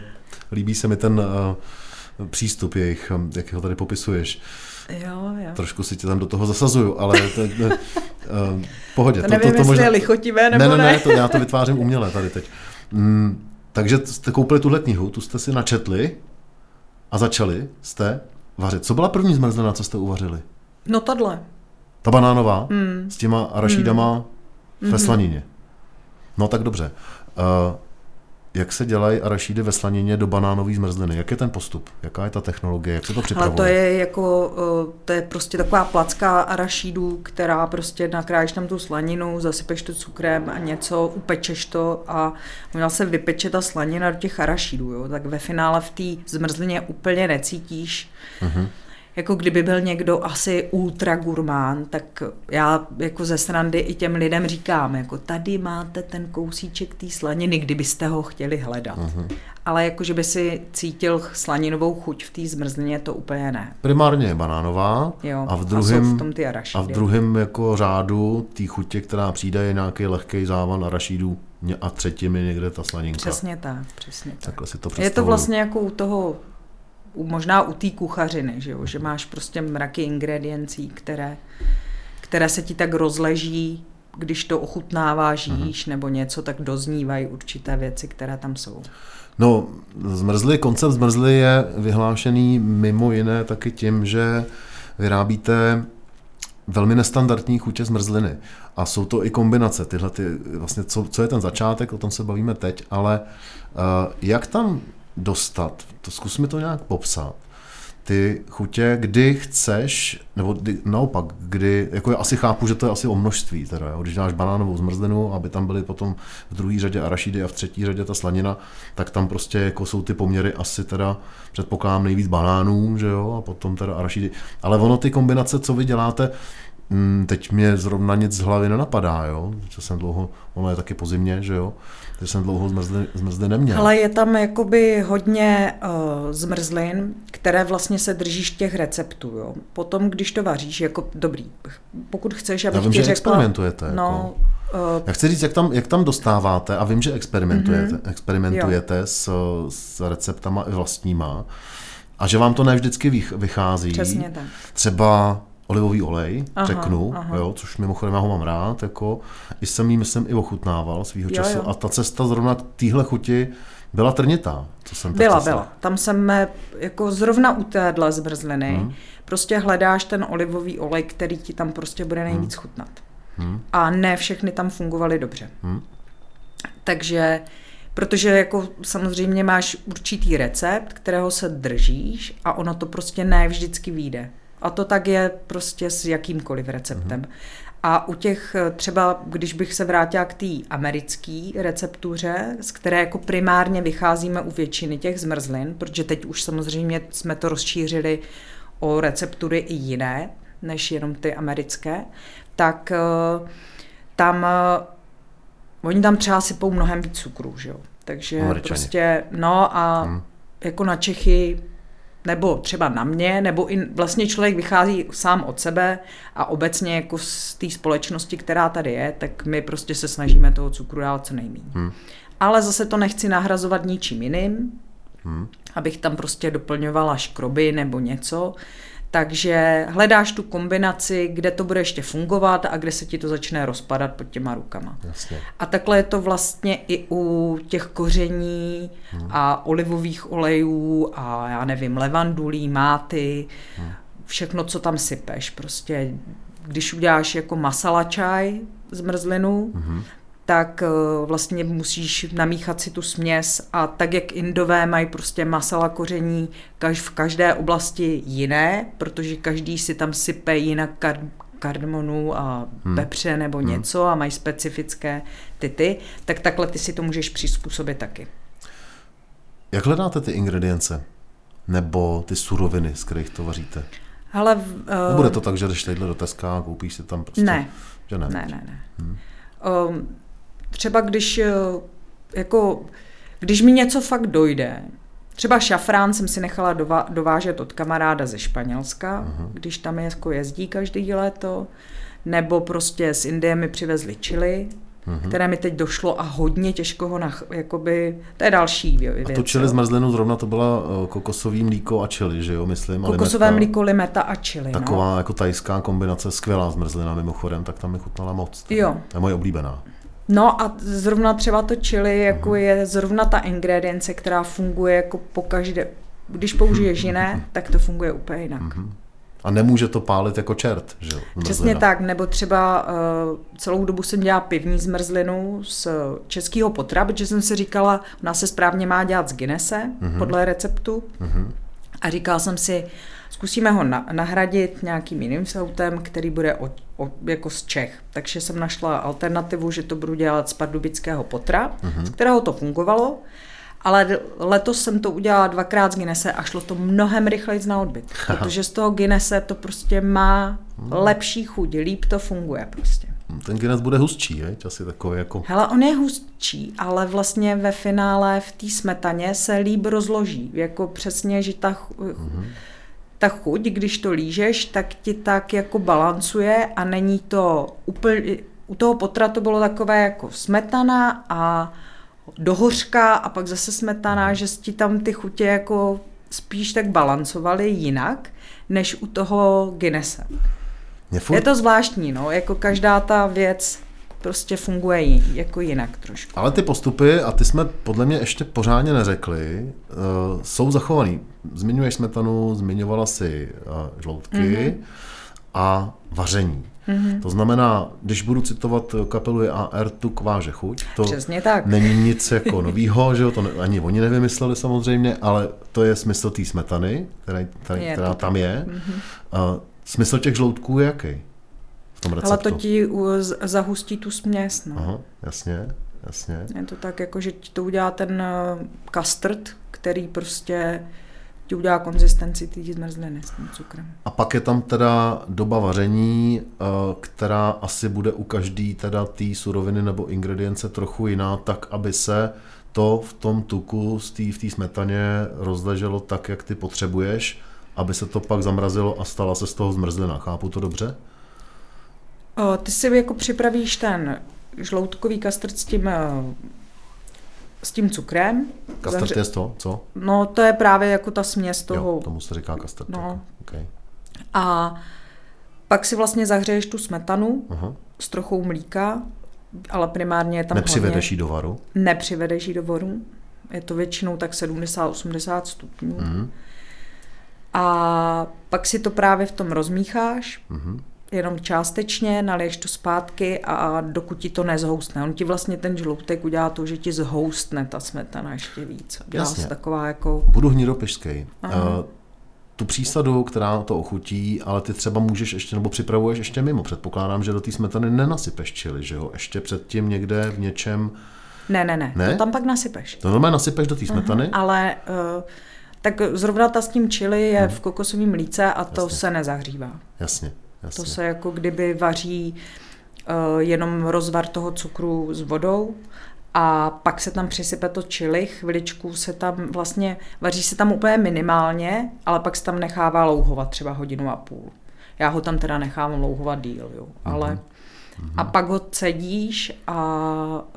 [SPEAKER 2] líbí se mi ten uh, přístup jejich, jak ho tady popisuješ.
[SPEAKER 3] Jo, jo.
[SPEAKER 2] Trošku si tě tam do toho zasazuju, ale to, ne, uh, pohodě.
[SPEAKER 3] To, to, nevím, to, to možná... je lichotivé nebo
[SPEAKER 2] ne. Ne, ne, to, já to vytvářím uměle tady teď. Mm, takže jste koupili tuhle knihu, tu jste si načetli a začali jste vařit. Co byla první zmrzlina, co jste uvařili?
[SPEAKER 3] No tohle.
[SPEAKER 2] Ta banánová? Mm. S těma arašídama mm. ve mhm. slanině. No tak dobře. Uh, jak se dělají arašídy ve slanině do banánové zmrzliny? Jak je ten postup? Jaká je ta technologie? Jak se to připravuje?
[SPEAKER 3] Ale to je jako, eh, to je prostě taková placka arašídů, která prostě nakrájíš tam tu slaninu, zasypeš to cukrem a něco, upečeš to a měla se vypeče ta slanina do těch arašídů, jo? tak ve finále v té zmrzlině úplně necítíš. Uh-huh jako kdyby byl někdo asi ultra gurmán, tak já jako ze srandy i těm lidem říkám, jako tady máte ten kousíček té slaniny, kdybyste ho chtěli hledat. Uh-huh. Ale jako, že by si cítil slaninovou chuť v té zmrzlině, to úplně ne.
[SPEAKER 2] Primárně je banánová
[SPEAKER 3] jo,
[SPEAKER 2] a v druhém,
[SPEAKER 3] a, v tom ty
[SPEAKER 2] a v druhém jako řádu té chutě, která přijde, je nějaký lehký závan arašídů a třetím je někde ta slaninka.
[SPEAKER 3] Přesně tak, přesně tak.
[SPEAKER 2] Takhle si to
[SPEAKER 3] Je to vlastně jako u toho možná u té kuchařiny, že, jo? že máš prostě mraky ingrediencí, které, které se ti tak rozleží, když to ochutnáváš, mhm. jíš nebo něco, tak doznívají určité věci, které tam jsou.
[SPEAKER 2] No, zmrzli, koncept zmrzli je vyhlášený mimo jiné taky tím, že vyrábíte velmi nestandardní chutě zmrzliny. A jsou to i kombinace, tyhle ty, vlastně co, co je ten začátek, o tom se bavíme teď, ale uh, jak tam dostat, to zkus mi to nějak popsat, ty chutě, kdy chceš, nebo kdy, naopak, kdy, jako já asi chápu, že to je asi o množství, teda, jo, když dáš banánovou zmrzlinu, aby tam byly potom v druhé řadě arašidy a v třetí řadě ta slanina, tak tam prostě jako jsou ty poměry asi teda, předpokládám nejvíc banánů, že jo, a potom teda arašidy, ale ono ty kombinace, co vy děláte, mm, teď mě zrovna nic z hlavy nenapadá, jo, co jsem dlouho, ono je taky po zimě, že jo, že jsem dlouho zmrzli, zmrzli neměl.
[SPEAKER 3] Ale je tam jakoby hodně uh, zmrzlin, které vlastně se držíš těch receptů. Jo. Potom, když to vaříš, jako dobrý, pokud chceš, abych
[SPEAKER 2] Já vím,
[SPEAKER 3] ti
[SPEAKER 2] že
[SPEAKER 3] řekla,
[SPEAKER 2] experimentujete.
[SPEAKER 3] No,
[SPEAKER 2] jako. Uh, Já chci říct, jak tam, jak tam dostáváte, a vím, že experimentujete, mm-hmm. experimentujete s, s receptama i vlastníma, a že vám to ne vždycky vychází.
[SPEAKER 3] Přesně tak.
[SPEAKER 2] Třeba olivový olej, aha, řeknu, aha. Jo, což mimochodem já ho mám rád, jako, i jsem jí, myslím, i ochutnával svýho času. Jo. A ta cesta zrovna téhle chuti byla trnitá. Co jsem
[SPEAKER 3] byla, byla. Tam jsme jako zrovna u téhle zmrzliny, hmm. prostě hledáš ten olivový olej, který ti tam prostě bude nejvíc hmm. chutnat. Hmm. A ne všechny tam fungovaly dobře. Hmm. Takže Protože jako samozřejmě máš určitý recept, kterého se držíš a ono to prostě ne vždycky vyjde. A to tak je prostě s jakýmkoliv receptem. Mm-hmm. A u těch třeba, když bych se vrátila k té americké receptuře, z které jako primárně vycházíme u většiny těch zmrzlin, protože teď už samozřejmě jsme to rozšířili o receptury i jiné, než jenom ty americké, tak uh, tam uh, oni tam třeba sypou mnohem víc cukru, že jo. Takže Američani. prostě, no a hmm. jako na Čechy nebo třeba na mě, nebo i vlastně člověk vychází sám od sebe a obecně jako z té společnosti, která tady je, tak my prostě se snažíme toho cukru dát co nejméně. Hmm. Ale zase to nechci nahrazovat ničím jiným, hmm. abych tam prostě doplňovala škroby nebo něco, takže hledáš tu kombinaci, kde to bude ještě fungovat a kde se ti to začne rozpadat pod těma rukama.
[SPEAKER 2] Jasně.
[SPEAKER 3] A takhle je to vlastně i u těch koření hmm. a olivových olejů a já nevím, levandulí, máty, hmm. všechno, co tam sypeš. Prostě když uděláš jako masala čaj zmrzlinu, hmm tak eh, vlastně musíš namíchat si tu směs a tak, jak indové mají prostě masala koření v každé oblasti jiné, protože každý si tam sype jinak kar- kardamonu a hmm. pepře nebo hmm. něco a mají specifické tyty, tak takhle ty si to můžeš přizpůsobit taky.
[SPEAKER 2] Jak hledáte ty ingredience? Nebo ty suroviny, z kterých to vaříte?
[SPEAKER 3] Hele, uh,
[SPEAKER 2] Nebude to tak, že jdeš tadyhle do Teska a koupíš si tam prostě...
[SPEAKER 3] Ne.
[SPEAKER 2] Že ne?
[SPEAKER 3] Ne, ne, ne. Hmm. Um, třeba když eh, jako, když mi něco fakt dojde, třeba šafrán jsem si nechala dova, dovážet od kamaráda ze Španělska, uh-huh. když tam jako jezdí každý léto, nebo prostě z Indie mi přivezli čili, uh-huh. které mi teď došlo a hodně těžko ho, nach, jakoby, to je další věc.
[SPEAKER 2] A to čili zmrzlinu zrovna to byla uh, kokosový mlíko a čili, že jo, myslím?
[SPEAKER 3] Kokosové limeta, mlíko, limeta a čili.
[SPEAKER 2] Taková no. jako tajská kombinace, skvělá zmrzlina mimochodem, tak tam mi chutnala moc.
[SPEAKER 3] Jo.
[SPEAKER 2] To je moje oblíbená.
[SPEAKER 3] No a zrovna třeba to chili jako je zrovna ta ingredience, která funguje jako po každé, když použiješ jiné, tak to funguje úplně jinak. Mm-hmm.
[SPEAKER 2] A nemůže to pálit jako čert, že jo?
[SPEAKER 3] Přesně tak, nebo třeba uh, celou dobu jsem dělala pivní zmrzlinu z českého potra, protože jsem si říkala, ona se správně má dělat z Guinnesse, mm-hmm. podle receptu. Mm-hmm. A říkala jsem si, zkusíme ho na, nahradit nějakým jiným sautem, který bude o, o, jako z Čech. Takže jsem našla alternativu, že to budu dělat z pardubického potra, uh-huh. z kterého to fungovalo. Ale letos jsem to udělala dvakrát z Guinnesse a šlo to mnohem rychleji na odbyt. Protože z toho Guinnesse to prostě má hmm. lepší chuť, líp to funguje prostě.
[SPEAKER 2] Ten Guinness bude hustší, je? Asi takový jako...
[SPEAKER 3] Hele, on je hustší, ale vlastně ve finále v té smetaně se líp rozloží. Jako přesně, že ta, mm-hmm. Ta chuť, když to lížeš, tak ti tak jako balancuje a není to úplně... U toho potra to bylo takové jako smetana a dohořka a pak zase smetana, mm-hmm. že ti tam ty chutě jako spíš tak balancovaly jinak, než u toho Guinnesse. Furt... Je to zvláštní, no, jako každá ta věc prostě funguje jako jinak trošku.
[SPEAKER 2] Ale ty postupy, a ty jsme podle mě ještě pořádně neřekli, uh, jsou zachovaný. Zmiňuješ smetanu, zmiňovala si uh, žloutky mm-hmm. a vaření. Mm-hmm. To znamená, když budu citovat kapelu AR, tu kváže chuť, to
[SPEAKER 3] Přesně tak.
[SPEAKER 2] není nic jako novýho, že jo, to ani oni nevymysleli samozřejmě, ale to je smysl té smetany, která, která, která tam je. Mm-hmm. Uh, Smysl těch žloutků je jaký? V tom receptu?
[SPEAKER 3] Ale to ti zahustí tu směs. No.
[SPEAKER 2] Aha, jasně, jasně.
[SPEAKER 3] Je to tak, jako, že ti to udělá ten custard, eh, který prostě ti udělá konzistenci té zmrzliny s tím cukrem.
[SPEAKER 2] A pak je tam teda doba vaření, eh, která asi bude u každý teda té suroviny nebo ingredience trochu jiná, tak aby se to v tom tuku v té smetaně rozleželo tak, jak ty potřebuješ aby se to pak zamrazilo a stala se z toho zmrzlina. Chápu to dobře?
[SPEAKER 3] Ty si jako připravíš ten žloutkový kastrt s tím, eh, s tím cukrem.
[SPEAKER 2] Kastrt Zahře... je to, co?
[SPEAKER 3] No, to je právě jako ta směs toho.
[SPEAKER 2] Jo, tomu se říká kastrt. No. Jako. Okay.
[SPEAKER 3] A pak si vlastně zahřeješ tu smetanu uh-huh. s trochou mlíka, ale primárně je tam
[SPEAKER 2] Nepřivedeš
[SPEAKER 3] ji
[SPEAKER 2] do varu?
[SPEAKER 3] Nepřivedeš ji do varu. Je to většinou tak 70-80 stupňů. Uh-huh. A pak si to právě v tom rozmícháš, mm-hmm. Jenom částečně, naliješ to zpátky a dokud ti to nezhoustne. On ti vlastně ten žloutek udělá to, že ti zhoustne ta smetana ještě víc. Dělá Jasně. se taková jako...
[SPEAKER 2] Budu hnidopišský. Uh, tu přísadu, která to ochutí, ale ty třeba můžeš ještě, nebo připravuješ ještě mimo. Předpokládám, že do té smetany nenasypeš čili, že jo? Ještě předtím někde v něčem...
[SPEAKER 3] Ne, ne, ne, ne? to tam pak nasypeš.
[SPEAKER 2] To normálně nasypeš do té smetany? Uh-huh,
[SPEAKER 3] ale... Uh, tak zrovna ta s tím čili je hmm. v kokosovém mlíce a to Jasně. se nezahřívá.
[SPEAKER 2] Jasně. Jasně.
[SPEAKER 3] To se jako kdyby vaří uh, jenom rozvar toho cukru s vodou a pak se tam přisype to čili, chviličku se tam vlastně, vaří se tam úplně minimálně, ale pak se tam nechává louhovat třeba hodinu a půl. Já ho tam teda nechávám louhovat díl, jo, ale mm-hmm. a pak ho cedíš a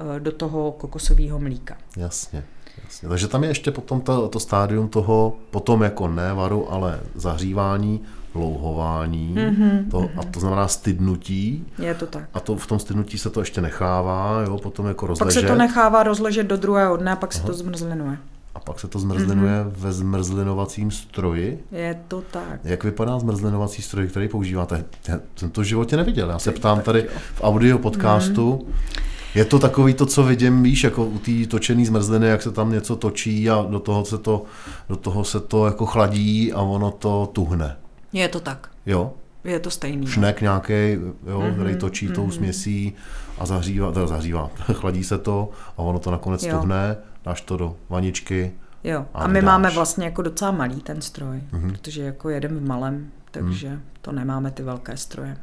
[SPEAKER 3] uh, do toho kokosového mlíka.
[SPEAKER 2] Jasně. Jasně, takže tam je ještě potom to, to stádium toho, potom jako ne varu, ale zahřívání, louhování, mm-hmm, to, mm-hmm. a to znamená stydnutí.
[SPEAKER 3] Je to tak.
[SPEAKER 2] A to v tom stydnutí se to ještě nechává, jo, potom jako rozležet.
[SPEAKER 3] Pak se to nechává rozležet do druhého dne a pak Aha. se to zmrzlinuje.
[SPEAKER 2] A pak se to zmrzlinuje mm-hmm. ve zmrzlinovacím stroji.
[SPEAKER 3] Je to tak.
[SPEAKER 2] Jak vypadá zmrzlinovací stroj, který používáte? Já jsem to v životě neviděl. Já se ptám tady v audio podcastu. Mm-hmm je to takový to, co vidím, víš, jako u té točené zmrzliny, jak se tam něco točí a do toho se to, do toho se to jako chladí a ono to tuhne.
[SPEAKER 3] Je to tak.
[SPEAKER 2] Jo?
[SPEAKER 3] Je to stejný.
[SPEAKER 2] Šnek nějaký, jo, mm-hmm, který točí mm-hmm. tou směsí a zahřívá, teda zahřívá, chladí se to a ono to nakonec jo. tuhne, dáš to do vaničky.
[SPEAKER 3] Jo, a, a my dáš. máme vlastně jako docela malý ten stroj, mm-hmm. protože jako jedem v malém, takže mm. to nemáme ty velké stroje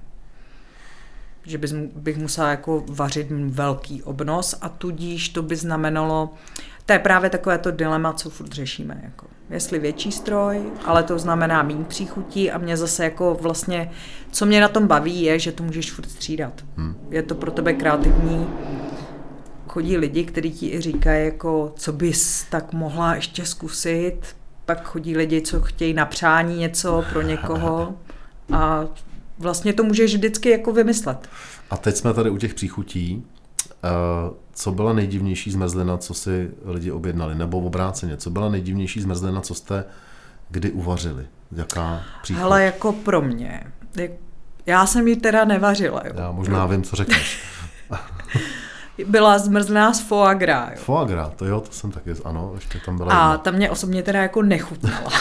[SPEAKER 3] že bys, bych musela jako vařit velký obnos a tudíž to by znamenalo, to je právě takové to dilema, co furt řešíme. Jako. Jestli větší stroj, ale to znamená méně příchutí a mě zase jako vlastně, co mě na tom baví, je, že to můžeš furt střídat. Hmm. Je to pro tebe kreativní. Chodí lidi, kteří ti i říkají, jako, co bys tak mohla ještě zkusit. Pak chodí lidi, co chtějí na přání něco pro někoho. A vlastně to můžeš vždycky jako vymyslet.
[SPEAKER 2] A teď jsme tady u těch příchutí. Eh, co byla nejdivnější zmrzlina, co si lidi objednali? Nebo obráceně, co byla nejdivnější zmrzlina, co jste kdy uvařili? Jaká příchuť?
[SPEAKER 3] Hele, jako pro mě. Já jsem ji teda nevařila. Jo.
[SPEAKER 2] Já možná vím, co řekneš.
[SPEAKER 3] byla zmrzlená z foie gras. Jo.
[SPEAKER 2] Foie gras, to jo, to jsem taky, ano, ještě tam byla
[SPEAKER 3] A jedna. ta mě osobně teda jako nechutnala.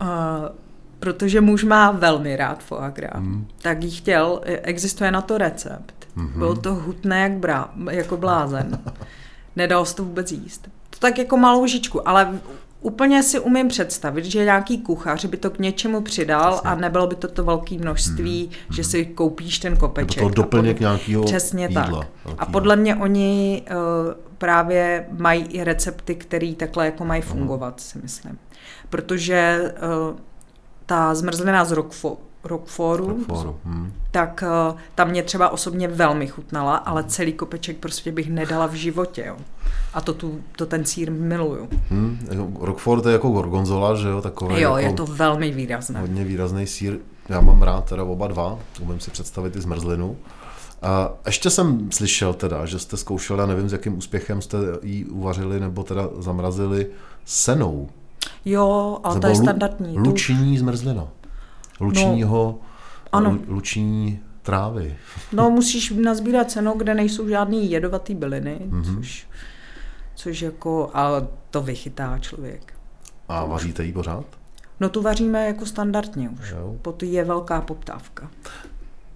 [SPEAKER 3] uh, protože muž má velmi rád foie gras, mm. tak jí chtěl, existuje na to recept. Mm-hmm. Byl to hutné jak brá, jako blázen. Nedalo se to vůbec jíst. To tak jako malou žičku, ale úplně si umím představit, že nějaký kuchař by to k něčemu přidal Přesně. a nebylo by to to velké množství, hmm. že si koupíš ten kopeček.
[SPEAKER 2] Nebo to doplněk pod... nějakého
[SPEAKER 3] Přesně
[SPEAKER 2] jídla.
[SPEAKER 3] tak. Velkýho. A podle mě oni uh, právě mají i recepty, které takhle jako mají fungovat, hmm. si myslím. Protože uh, ta zmrzlina z Rockford, Rockforu,
[SPEAKER 2] Rockforu. Hmm.
[SPEAKER 3] tak uh, tam mě třeba osobně velmi chutnala, ale celý kopeček prostě bych nedala v životě. Jo. A to, tu, to ten sír miluju.
[SPEAKER 2] Hmm. Rockford je jako gorgonzola, že jo? Takové
[SPEAKER 3] jo,
[SPEAKER 2] jako
[SPEAKER 3] je to velmi výrazné.
[SPEAKER 2] Hodně výrazný sír. Já mám rád teda oba dva, umím si představit i zmrzlinu. A ještě jsem slyšel teda, že jste zkoušeli, já nevím, s jakým úspěchem jste ji uvařili nebo teda zamrazili senou.
[SPEAKER 3] Jo, ale to, to je standardní.
[SPEAKER 2] Luční zmrzlina lučního, no, ano. luční trávy.
[SPEAKER 3] No, musíš nazbírat cenu, kde nejsou žádný jedovatý byliny, mm-hmm. což, což jako, a to vychytá člověk.
[SPEAKER 2] A vaříte ji pořád?
[SPEAKER 3] No tu vaříme jako standardně už. Jo. Je velká poptávka.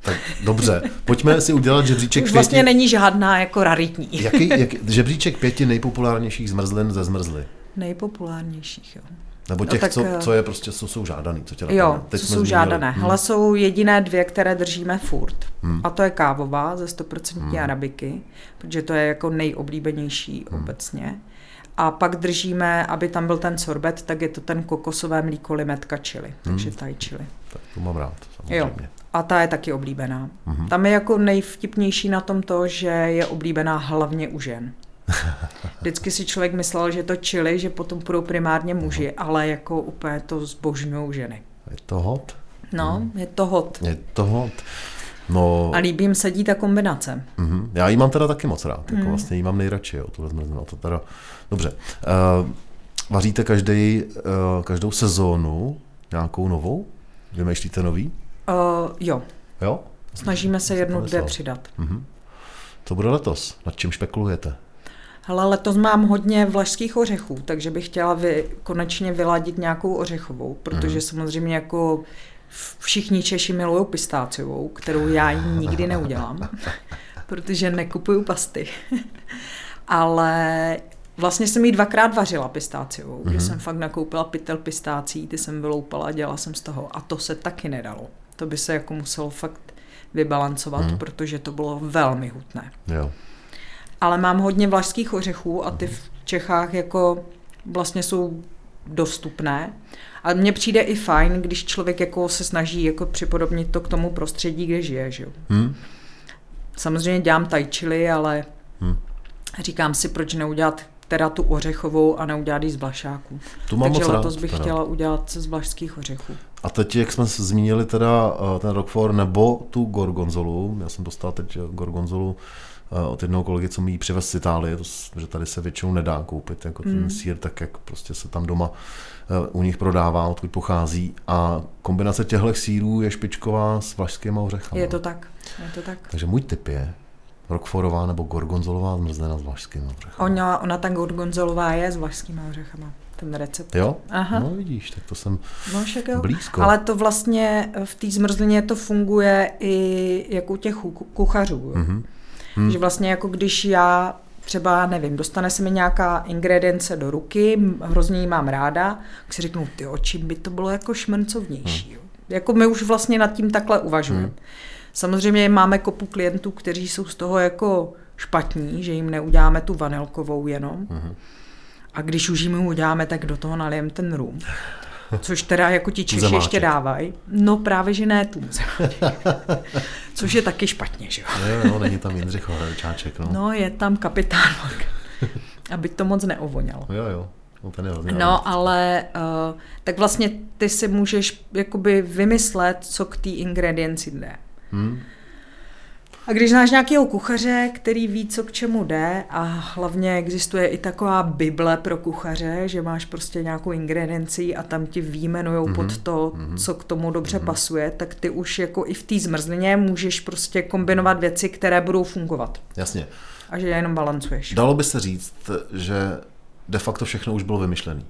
[SPEAKER 2] Tak dobře, pojďme si udělat žebříček
[SPEAKER 3] Už vlastně pěti... není žádná jako raritní.
[SPEAKER 2] Jaký, jak, žebříček pěti nejpopulárnějších zmrzlin ze zmrzly?
[SPEAKER 3] Nejpopulárnějších, jo.
[SPEAKER 2] Nebo těch, no, tak, co, eh, co je prostě, co jsou žádaný, co tě
[SPEAKER 3] Jo, Teď co jsou zmínili. žádané. Hmm. Hele, jsou jediné dvě, které držíme furt. Hmm. A to je kávová ze 100% hmm. arabiky, protože to je jako nejoblíbenější hmm. obecně. A pak držíme, aby tam byl ten sorbet, tak je to ten kokosové mlíko limetka chili, takže hmm. taj chili.
[SPEAKER 2] Tak to mám rád, samozřejmě.
[SPEAKER 3] Jo. A ta je taky oblíbená. hmm Tam je jako nejvtipnější na tom to, že je oblíbená hlavně u žen. Vždycky si člověk myslel, že to čili, že potom budou primárně muži, ale jako úplně to zbožňují ženy.
[SPEAKER 2] Je to hot?
[SPEAKER 3] No, hmm. je to hot.
[SPEAKER 2] Je to hot. No,
[SPEAKER 3] a líbí jim sedí ta kombinace.
[SPEAKER 2] Uh-huh. Já ji mám teda taky moc rád, jako mm. vlastně ji mám nejradši, jo, tuhle zmrzlinu, to teda, dobře. Uh, vaříte každý, uh, každou sezónu nějakou novou? Vymýšlíte nový?
[SPEAKER 3] Uh, jo.
[SPEAKER 2] Jo?
[SPEAKER 3] Snažíme se jednu, dvě přidat. Uh-huh.
[SPEAKER 2] Co bude letos? Nad čím špekulujete?
[SPEAKER 3] Hele, letos mám hodně vlašských ořechů, takže bych chtěla vy, konečně vyladit nějakou ořechovou, protože mm. samozřejmě jako všichni Češi milují pistáciovou, kterou já nikdy neudělám, protože nekupuju pasty. Ale vlastně jsem ji dvakrát vařila pistáciovou, mm. kdy mhm. jsem fakt nakoupila pytel pistácí, ty jsem vyloupala a dělala jsem z toho. A to se taky nedalo. To by se jako muselo fakt vybalancovat, mm. protože to bylo velmi hutné.
[SPEAKER 2] Jo
[SPEAKER 3] ale mám hodně vlašských ořechů a ty v Čechách jako vlastně jsou dostupné. A mně přijde i fajn, když člověk jako se snaží jako připodobnit to k tomu prostředí, kde žije. Že? Hmm. Samozřejmě dělám tajčily, ale hmm. říkám si, proč neudělat teda tu ořechovou a neudělat ji z blašáků.
[SPEAKER 2] Tu mám
[SPEAKER 3] Takže
[SPEAKER 2] moc
[SPEAKER 3] letos bych
[SPEAKER 2] teda.
[SPEAKER 3] chtěla udělat z vlašských ořechů.
[SPEAKER 2] A teď, jak jsme zmínili teda eh, ten Roquefort nebo tu gorgonzolu, já jsem dostal teď gorgonzolu Eh, od jednoho kolegy, co mi ji přivez z Itálie, to, že tady se většinou nedá koupit, jako ten mm. sír, tak jak prostě se tam doma eh, u nich prodává, odkud pochází. A kombinace těchto sírů je špičková s vlašskými ořechami.
[SPEAKER 3] Je to tak, je to tak.
[SPEAKER 2] Takže můj tip je Rockforová nebo gorgonzolová zmrzlina s vlašskými ořechami.
[SPEAKER 3] Ona, ona ta gorgonzolová je s vlašskými ořechama ten recept.
[SPEAKER 2] Jo? Aha. No vidíš, tak to jsem no, však jo. blízko.
[SPEAKER 3] Ale to vlastně v té zmrzlině to funguje i jako u těch kuchařů. Mm-hmm. Hmm. Že vlastně jako když já třeba, nevím, dostane se mi nějaká ingredience do ruky, hrozně ji mám ráda, tak si řeknu, ty čím by to bylo jako šmrncovnější. Hmm. Jako my už vlastně nad tím takhle uvažujeme. Hmm. Samozřejmě máme kopu klientů, kteří jsou z toho jako špatní, že jim neuděláme tu vanilkovou jenom. Hmm. A když už jim uděláme, tak do toho nalijem ten rum. Což teda jako ti Češi ještě dávají. No právě, že ne tu Což je taky špatně, že jo.
[SPEAKER 2] Jo, no, není tam Jindřich Čáček, no.
[SPEAKER 3] No, je tam kapitán aby to moc neovonělo.
[SPEAKER 2] Jo, jo. No, ten je
[SPEAKER 3] no ale uh, tak vlastně ty si můžeš jakoby vymyslet, co k té ingredienci jde. Hmm. A když znáš nějakého kuchaře, který ví, co k čemu jde a hlavně existuje i taková bible pro kuchaře, že máš prostě nějakou ingredienci a tam ti výjmenujou mm-hmm. pod to, mm-hmm. co k tomu dobře mm-hmm. pasuje, tak ty už jako i v té zmrzlině můžeš prostě kombinovat věci, které budou fungovat.
[SPEAKER 2] Jasně.
[SPEAKER 3] A že je jenom balancuješ.
[SPEAKER 2] Dalo by se říct, že de facto všechno už bylo vymyšlené.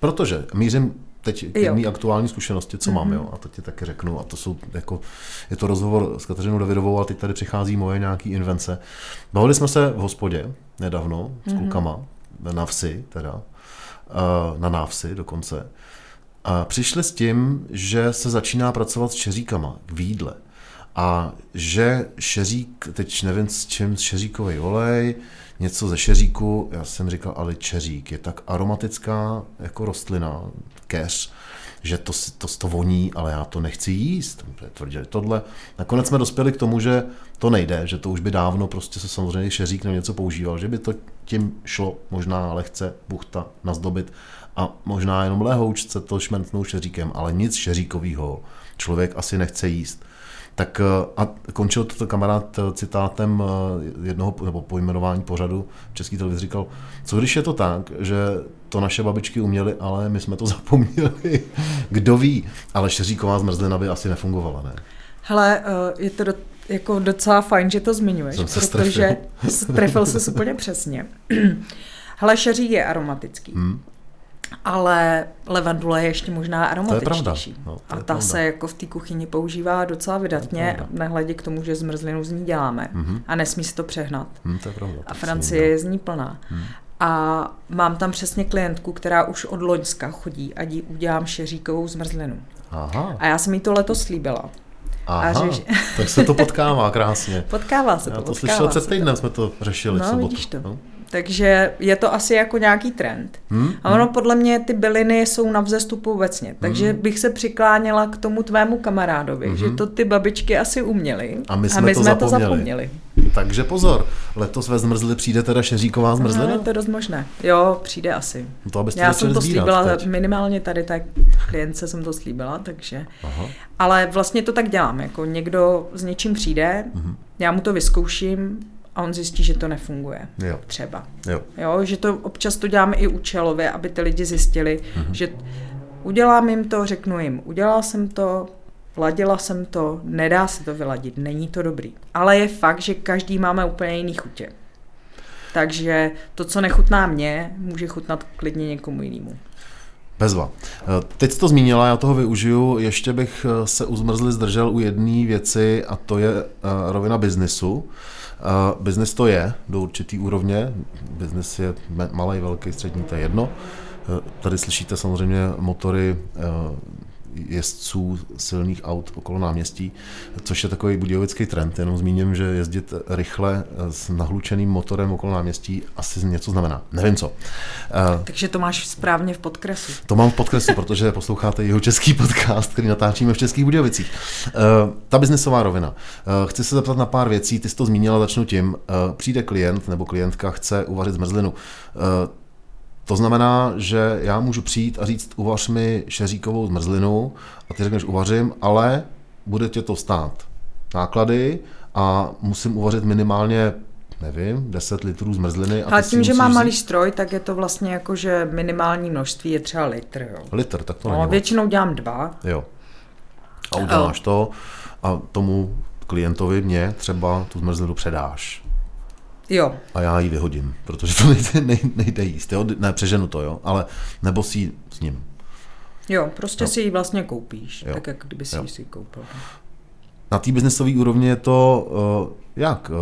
[SPEAKER 2] Protože mířím teď k aktuální zkušenosti, co mm-hmm. mám, mhm. jo, a to ti taky řeknu. A to jsou jako, je to rozhovor s Kateřinou Davidovou a teď tady přichází moje nějaký invence. Bavili jsme se v hospodě nedávno s mm-hmm. klukama, na vsi teda, na návsi dokonce. A přišli s tím, že se začíná pracovat s šeříkama v jídle. A že šeřík, teď nevím s čím, šeříkový olej, něco ze šeříku, já jsem říkal, ale čeřík je tak aromatická jako rostlina, keř, že to, to, to voní, ale já to nechci jíst. Tvrdili tohle. Nakonec jsme dospěli k tomu, že to nejde, že to už by dávno prostě se samozřejmě šeřík nebo něco používal, že by to tím šlo možná lehce buchta nazdobit a možná jenom lehoučce to šmentnou šeříkem, ale nic šeříkového člověk asi nechce jíst. Tak eh, a končil to kamarád eh, citátem eh, jednoho nebo pojmenování pořadu v České televizi říkal, co když je to tak, že to naše babičky uměly, ale my jsme to zapomněli. Kdo ví, ale šeříková zmrzlina by asi nefungovala, ne?
[SPEAKER 3] Hele, je to do, jako docela fajn, že to zmiňuješ, Jsem se protože trefil se úplně přesně. Hele, šeří je aromatický. Hmm ale levandule je ještě možná aromatičtější. No, a ta pravda. se jako v té kuchyni používá docela vydatně, nehledě k tomu, že zmrzlinu z ní děláme. Mm-hmm. A nesmí se to přehnat.
[SPEAKER 2] Mm, to je pravda,
[SPEAKER 3] a Francie je z ní plná. Mm. A mám tam přesně klientku, která už od Loňska chodí a dí, udělám šeříkovou zmrzlinu. Aha. A já jsem jí to letos slíbila.
[SPEAKER 2] Aha, a řeš... tak se to potkává krásně.
[SPEAKER 3] Potkává se to.
[SPEAKER 2] Já to slyšel před týdnem, jsme to řešili
[SPEAKER 3] no,
[SPEAKER 2] v sobotu.
[SPEAKER 3] Vidíš to. No. Takže je to asi jako nějaký trend. Hmm, a ono hmm. podle mě ty byliny jsou na vzestupu obecně. Takže hmm. bych se přikláněla k tomu tvému kamarádovi, hmm. že to ty babičky asi uměly.
[SPEAKER 2] A my jsme, a my to, jsme zapomněli. to zapomněli. Takže pozor, letos ve zmrzli přijde teda šeříková zmrzlina? No,
[SPEAKER 3] je to dost možné. Jo, přijde asi. To, abyste Já jsem to slíbila, teď. minimálně tady tak klientce jsem to slíbila, takže. Aha. Ale vlastně to tak dělám, jako někdo s něčím přijde, mm-hmm. já mu to vyzkouším, a on zjistí, že to nefunguje. Jo. Třeba. Jo. jo. Že to občas to děláme i účelově, aby ty lidi zjistili, mm-hmm. že udělám jim to, řeknu jim, udělala jsem to, ladila jsem to, nedá se to vyladit, není to dobrý. Ale je fakt, že každý máme úplně jiný chutě. Takže to, co nechutná mě, může chutnat klidně někomu jinému.
[SPEAKER 2] Bezva. Teď jsi to zmínila, já toho využiju. Ještě bych se u zmrzly zdržel u jedné věci a to je eh, rovina biznisu. Uh, biznis to je do určitý úrovně, biznis je malý, velký, střední, to je jedno. Uh, tady slyšíte samozřejmě motory uh, jezdců silných aut okolo náměstí, což je takový budějovický trend. Jenom zmíním, že jezdit rychle s nahlučeným motorem okolo náměstí asi něco znamená. Nevím co.
[SPEAKER 3] Takže to máš správně v podkresu.
[SPEAKER 2] To mám v podkresu, protože posloucháte jeho český podcast, který natáčíme v Českých Budějovicích. Ta biznesová rovina. Chci se zeptat na pár věcí, ty jsi to zmínila, začnu tím. Přijde klient nebo klientka chce uvařit zmrzlinu to znamená, že já můžu přijít a říct, uvař mi šeříkovou zmrzlinu a ty řekneš, uvařím, ale bude tě to stát náklady a musím uvařit minimálně nevím, 10 litrů zmrzliny.
[SPEAKER 3] A tím, že mám malý stroj, tak je to vlastně jako, že minimální množství je třeba litr. Jo.
[SPEAKER 2] Litr, tak to
[SPEAKER 3] no,
[SPEAKER 2] není
[SPEAKER 3] Většinou dělám dva.
[SPEAKER 2] Jo. A uděláš to a tomu klientovi mě třeba tu zmrzlinu předáš.
[SPEAKER 3] Jo.
[SPEAKER 2] A já ji vyhodím, protože to nejde, nejde, nejde jíst. Jo? Ne, přeženu to, jo, ale nebo si s ním.
[SPEAKER 3] Jo, prostě jo. si ji vlastně koupíš, jo. tak jak kdyby si ji si koupil.
[SPEAKER 2] Na té biznesové úrovni je to uh, jak? Uh,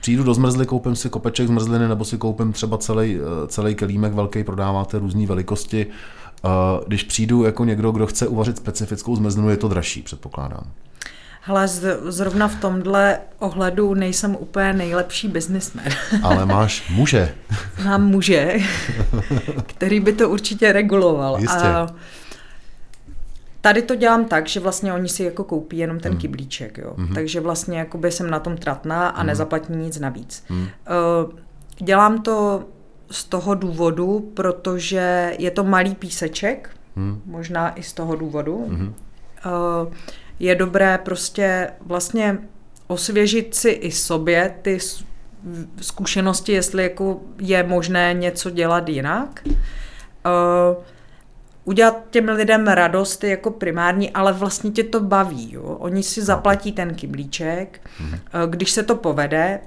[SPEAKER 2] přijdu do zmrzly, koupím si kopeček zmrzliny, nebo si koupím třeba celý, uh, celý kelímek velký, prodáváte různé velikosti. Když přijdu jako někdo, kdo chce uvařit specifickou zmrzlinu, je to dražší, předpokládám.
[SPEAKER 3] Hele, zrovna v tomhle ohledu nejsem úplně nejlepší biznismen.
[SPEAKER 2] Ale máš muže.
[SPEAKER 3] Mám muže, který by to určitě reguloval.
[SPEAKER 2] Jistě. A
[SPEAKER 3] Tady to dělám tak, že vlastně oni si jako koupí jenom ten mm. kyblíček, jo. Mm-hmm. Takže vlastně jakoby jsem na tom tratná a mm. nezaplatím nic navíc. Mm. Uh, dělám to z toho důvodu, protože je to malý píseček, mm. možná i z toho důvodu. Mm. Uh, je dobré prostě vlastně osvěžit si i sobě ty zkušenosti, jestli jako je možné něco dělat jinak. Uh, udělat těm lidem radost jako primární, ale vlastně tě to baví. Jo? Oni si zaplatí ten kyblíček, mm-hmm. když se to povede,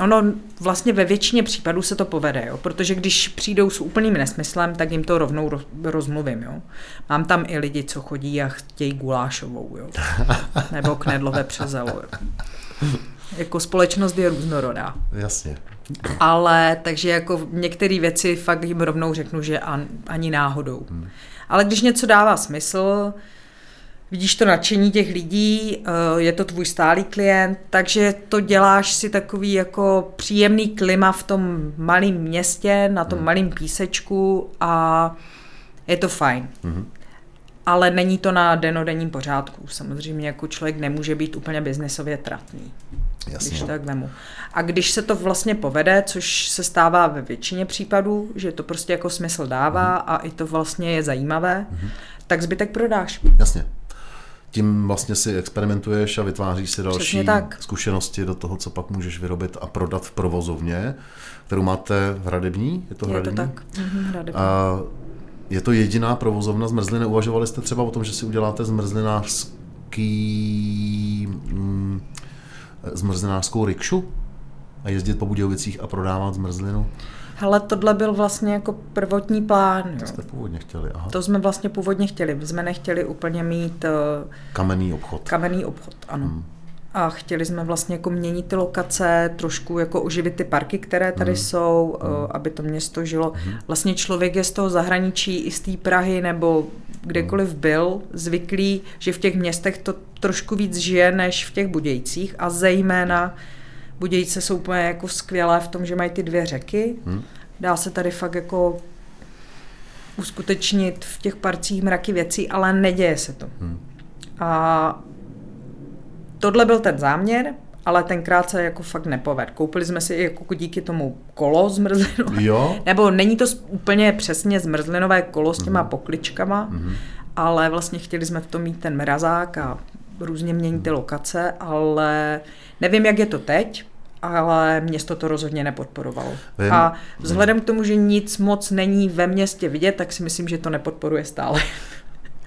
[SPEAKER 3] ono vlastně ve většině případů se to povede, jo? protože když přijdou s úplným nesmyslem, tak jim to rovnou rozmluvím. Jo? Mám tam i lidi, co chodí a chtějí gulášovou, jo? nebo knedlové přezelo. Jo? Jako společnost je různorodá.
[SPEAKER 2] Jasně.
[SPEAKER 3] Ale takže jako některé věci fakt jim rovnou řeknu, že an, ani náhodou. Hmm. Ale když něco dává smysl, vidíš to nadšení těch lidí, eh, je to tvůj stálý klient, takže to děláš si takový jako příjemný klima v tom malém městě, na tom hmm. malém písečku a je to fajn. Hmm. Ale není to na denodenním pořádku. Samozřejmě jako člověk nemůže být úplně biznesově tratný. Jasně. Když tak vemu. A když se to vlastně povede, což se stává ve většině případů, že to prostě jako smysl dává hmm. a i to vlastně je zajímavé, hmm. tak zbytek prodáš.
[SPEAKER 2] Jasně tím vlastně si experimentuješ a vytváříš si další zkušenosti do toho, co pak můžeš vyrobit a prodat v provozovně, kterou máte v Hradební?
[SPEAKER 3] Je to Hradební? Je to tak. Mhm,
[SPEAKER 2] Hradební. A je to jediná provozovna zmrzliny. Uvažovali jste třeba o tom, že si uděláte zmrzlinářský, mm, zmrzlinářskou rikšu a jezdit po Budějovicích a prodávat zmrzlinu?
[SPEAKER 3] Hele, tohle byl vlastně jako prvotní plán.
[SPEAKER 2] Jo. To jste původně chtěli, aha.
[SPEAKER 3] To jsme vlastně původně chtěli. My jsme nechtěli úplně mít... Uh,
[SPEAKER 2] kamenný obchod.
[SPEAKER 3] Kamenný obchod, ano. Hmm. A chtěli jsme vlastně jako měnit ty lokace, trošku jako oživit ty parky, které tady hmm. jsou, hmm. Uh, aby to město žilo. Hmm. Vlastně člověk je z toho zahraničí, i z té Prahy nebo kdekoliv hmm. byl, zvyklý, že v těch městech to trošku víc žije, než v těch Budějcích a zejména Budějce jsou úplně jako skvělé v tom, že mají ty dvě řeky. Hmm. Dá se tady fakt jako uskutečnit v těch parcích mraky věcí, ale neděje se to. Hmm. A tohle byl ten záměr, ale tenkrát se jako fakt nepoved. Koupili jsme si jako díky tomu kolo zmrzlinové.
[SPEAKER 2] Jo?
[SPEAKER 3] Nebo není to úplně přesně zmrzlinové kolo s těma mm. pokličkama, mm. ale vlastně chtěli jsme v tom mít ten mrazák a různě měnit ty lokace, ale nevím, jak je to teď, ale město to rozhodně nepodporovalo. Vím. A vzhledem k tomu, že nic moc není ve městě vidět, tak si myslím, že to nepodporuje stále.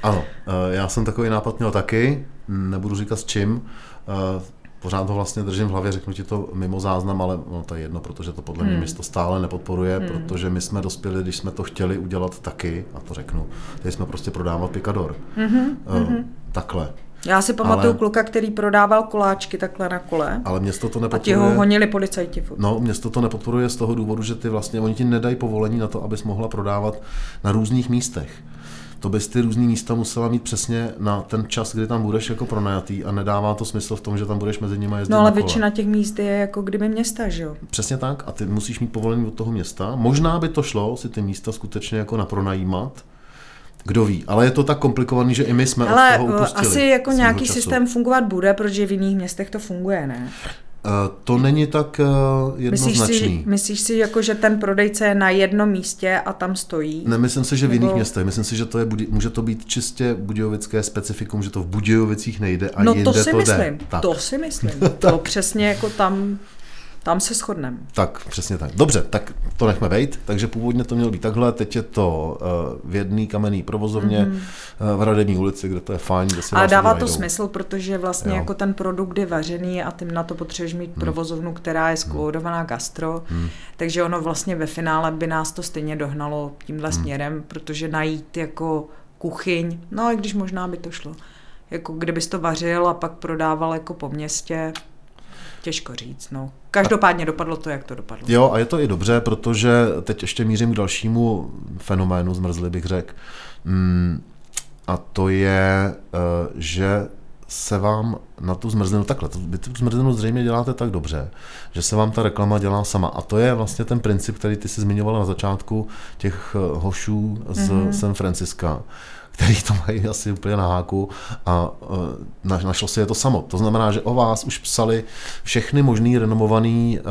[SPEAKER 2] Ano, eh, já jsem takový nápad měl taky, nebudu říkat s čím, eh, pořád to vlastně držím v hlavě, řeknu ti to mimo záznam, ale no, to je jedno, protože to podle mě hmm. město stále nepodporuje, hmm. protože my jsme dospěli, když jsme to chtěli udělat taky, a to řeknu, teď jsme prostě prodávat pikador. Hmm. Uh, takhle.
[SPEAKER 3] Já si pamatuju ale, kluka, který prodával koláčky takhle na kole.
[SPEAKER 2] Ale město to nepodporuje.
[SPEAKER 3] A ti ho honili policajti. Furt.
[SPEAKER 2] No, město to nepodporuje z toho důvodu, že ty vlastně, oni ti nedají povolení na to, abys mohla prodávat na různých místech. To bys ty různý místa musela mít přesně na ten čas, kdy tam budeš jako pronajatý a nedává to smysl v tom, že tam budeš mezi nimi jezdit.
[SPEAKER 3] No ale většina těch míst je jako kdyby města, že jo?
[SPEAKER 2] Přesně tak a ty musíš mít povolení od toho města. Možná by to šlo si ty místa skutečně jako napronajímat, kdo ví, ale je to tak komplikovaný, že i my jsme ale od toho upustili.
[SPEAKER 3] asi jako nějaký času. systém fungovat bude, protože v jiných městech to funguje, ne?
[SPEAKER 2] Uh, to není tak uh, jednoznačný.
[SPEAKER 3] Myslíš si, myslíš si jako, že ten prodejce je na jednom místě a tam stojí?
[SPEAKER 2] Nemyslím si, že v Nebo... jiných městech. Myslím si, že to je, může to být čistě budějovické specifikum, že to v Budějovicích nejde a
[SPEAKER 3] no,
[SPEAKER 2] jinde
[SPEAKER 3] to si
[SPEAKER 2] to
[SPEAKER 3] myslím,
[SPEAKER 2] jde.
[SPEAKER 3] Tak. To si myslím. to přesně jako tam tam se shodneme.
[SPEAKER 2] Tak, přesně tak. Dobře, tak to nechme vejít. Takže původně to mělo být takhle, teď je to uh, v jedné kamenné provozovně mm-hmm. v Radení ulici, kde to je fajn. Kde
[SPEAKER 3] se a dává to smysl, protože vlastně jo. jako ten produkt je vařený a ty na to potřebuješ mít mm. provozovnu, která je skloudovaná gastro, mm. takže ono vlastně ve finále by nás to stejně dohnalo tímhle mm. směrem, protože najít jako kuchyň, no i když možná by to šlo, jako kdybys to vařil a pak prodával jako po městě, Těžko říct, no. Každopádně dopadlo to, jak to dopadlo.
[SPEAKER 2] Jo, a je to i dobře, protože teď ještě mířím k dalšímu fenoménu zmrzli, bych řekl. Mm, a to je, eh, že se vám na tu zmrzlinu takhle, vy tu zmrzlinu zřejmě děláte tak dobře, že se vám ta reklama dělá sama. A to je vlastně ten princip, který ty si zmiňovala na začátku těch eh, hošů z mm-hmm. San Franciska který to mají asi úplně na háku a uh, našlo si je to samo. To znamená, že o vás už psali všechny možný renomované uh,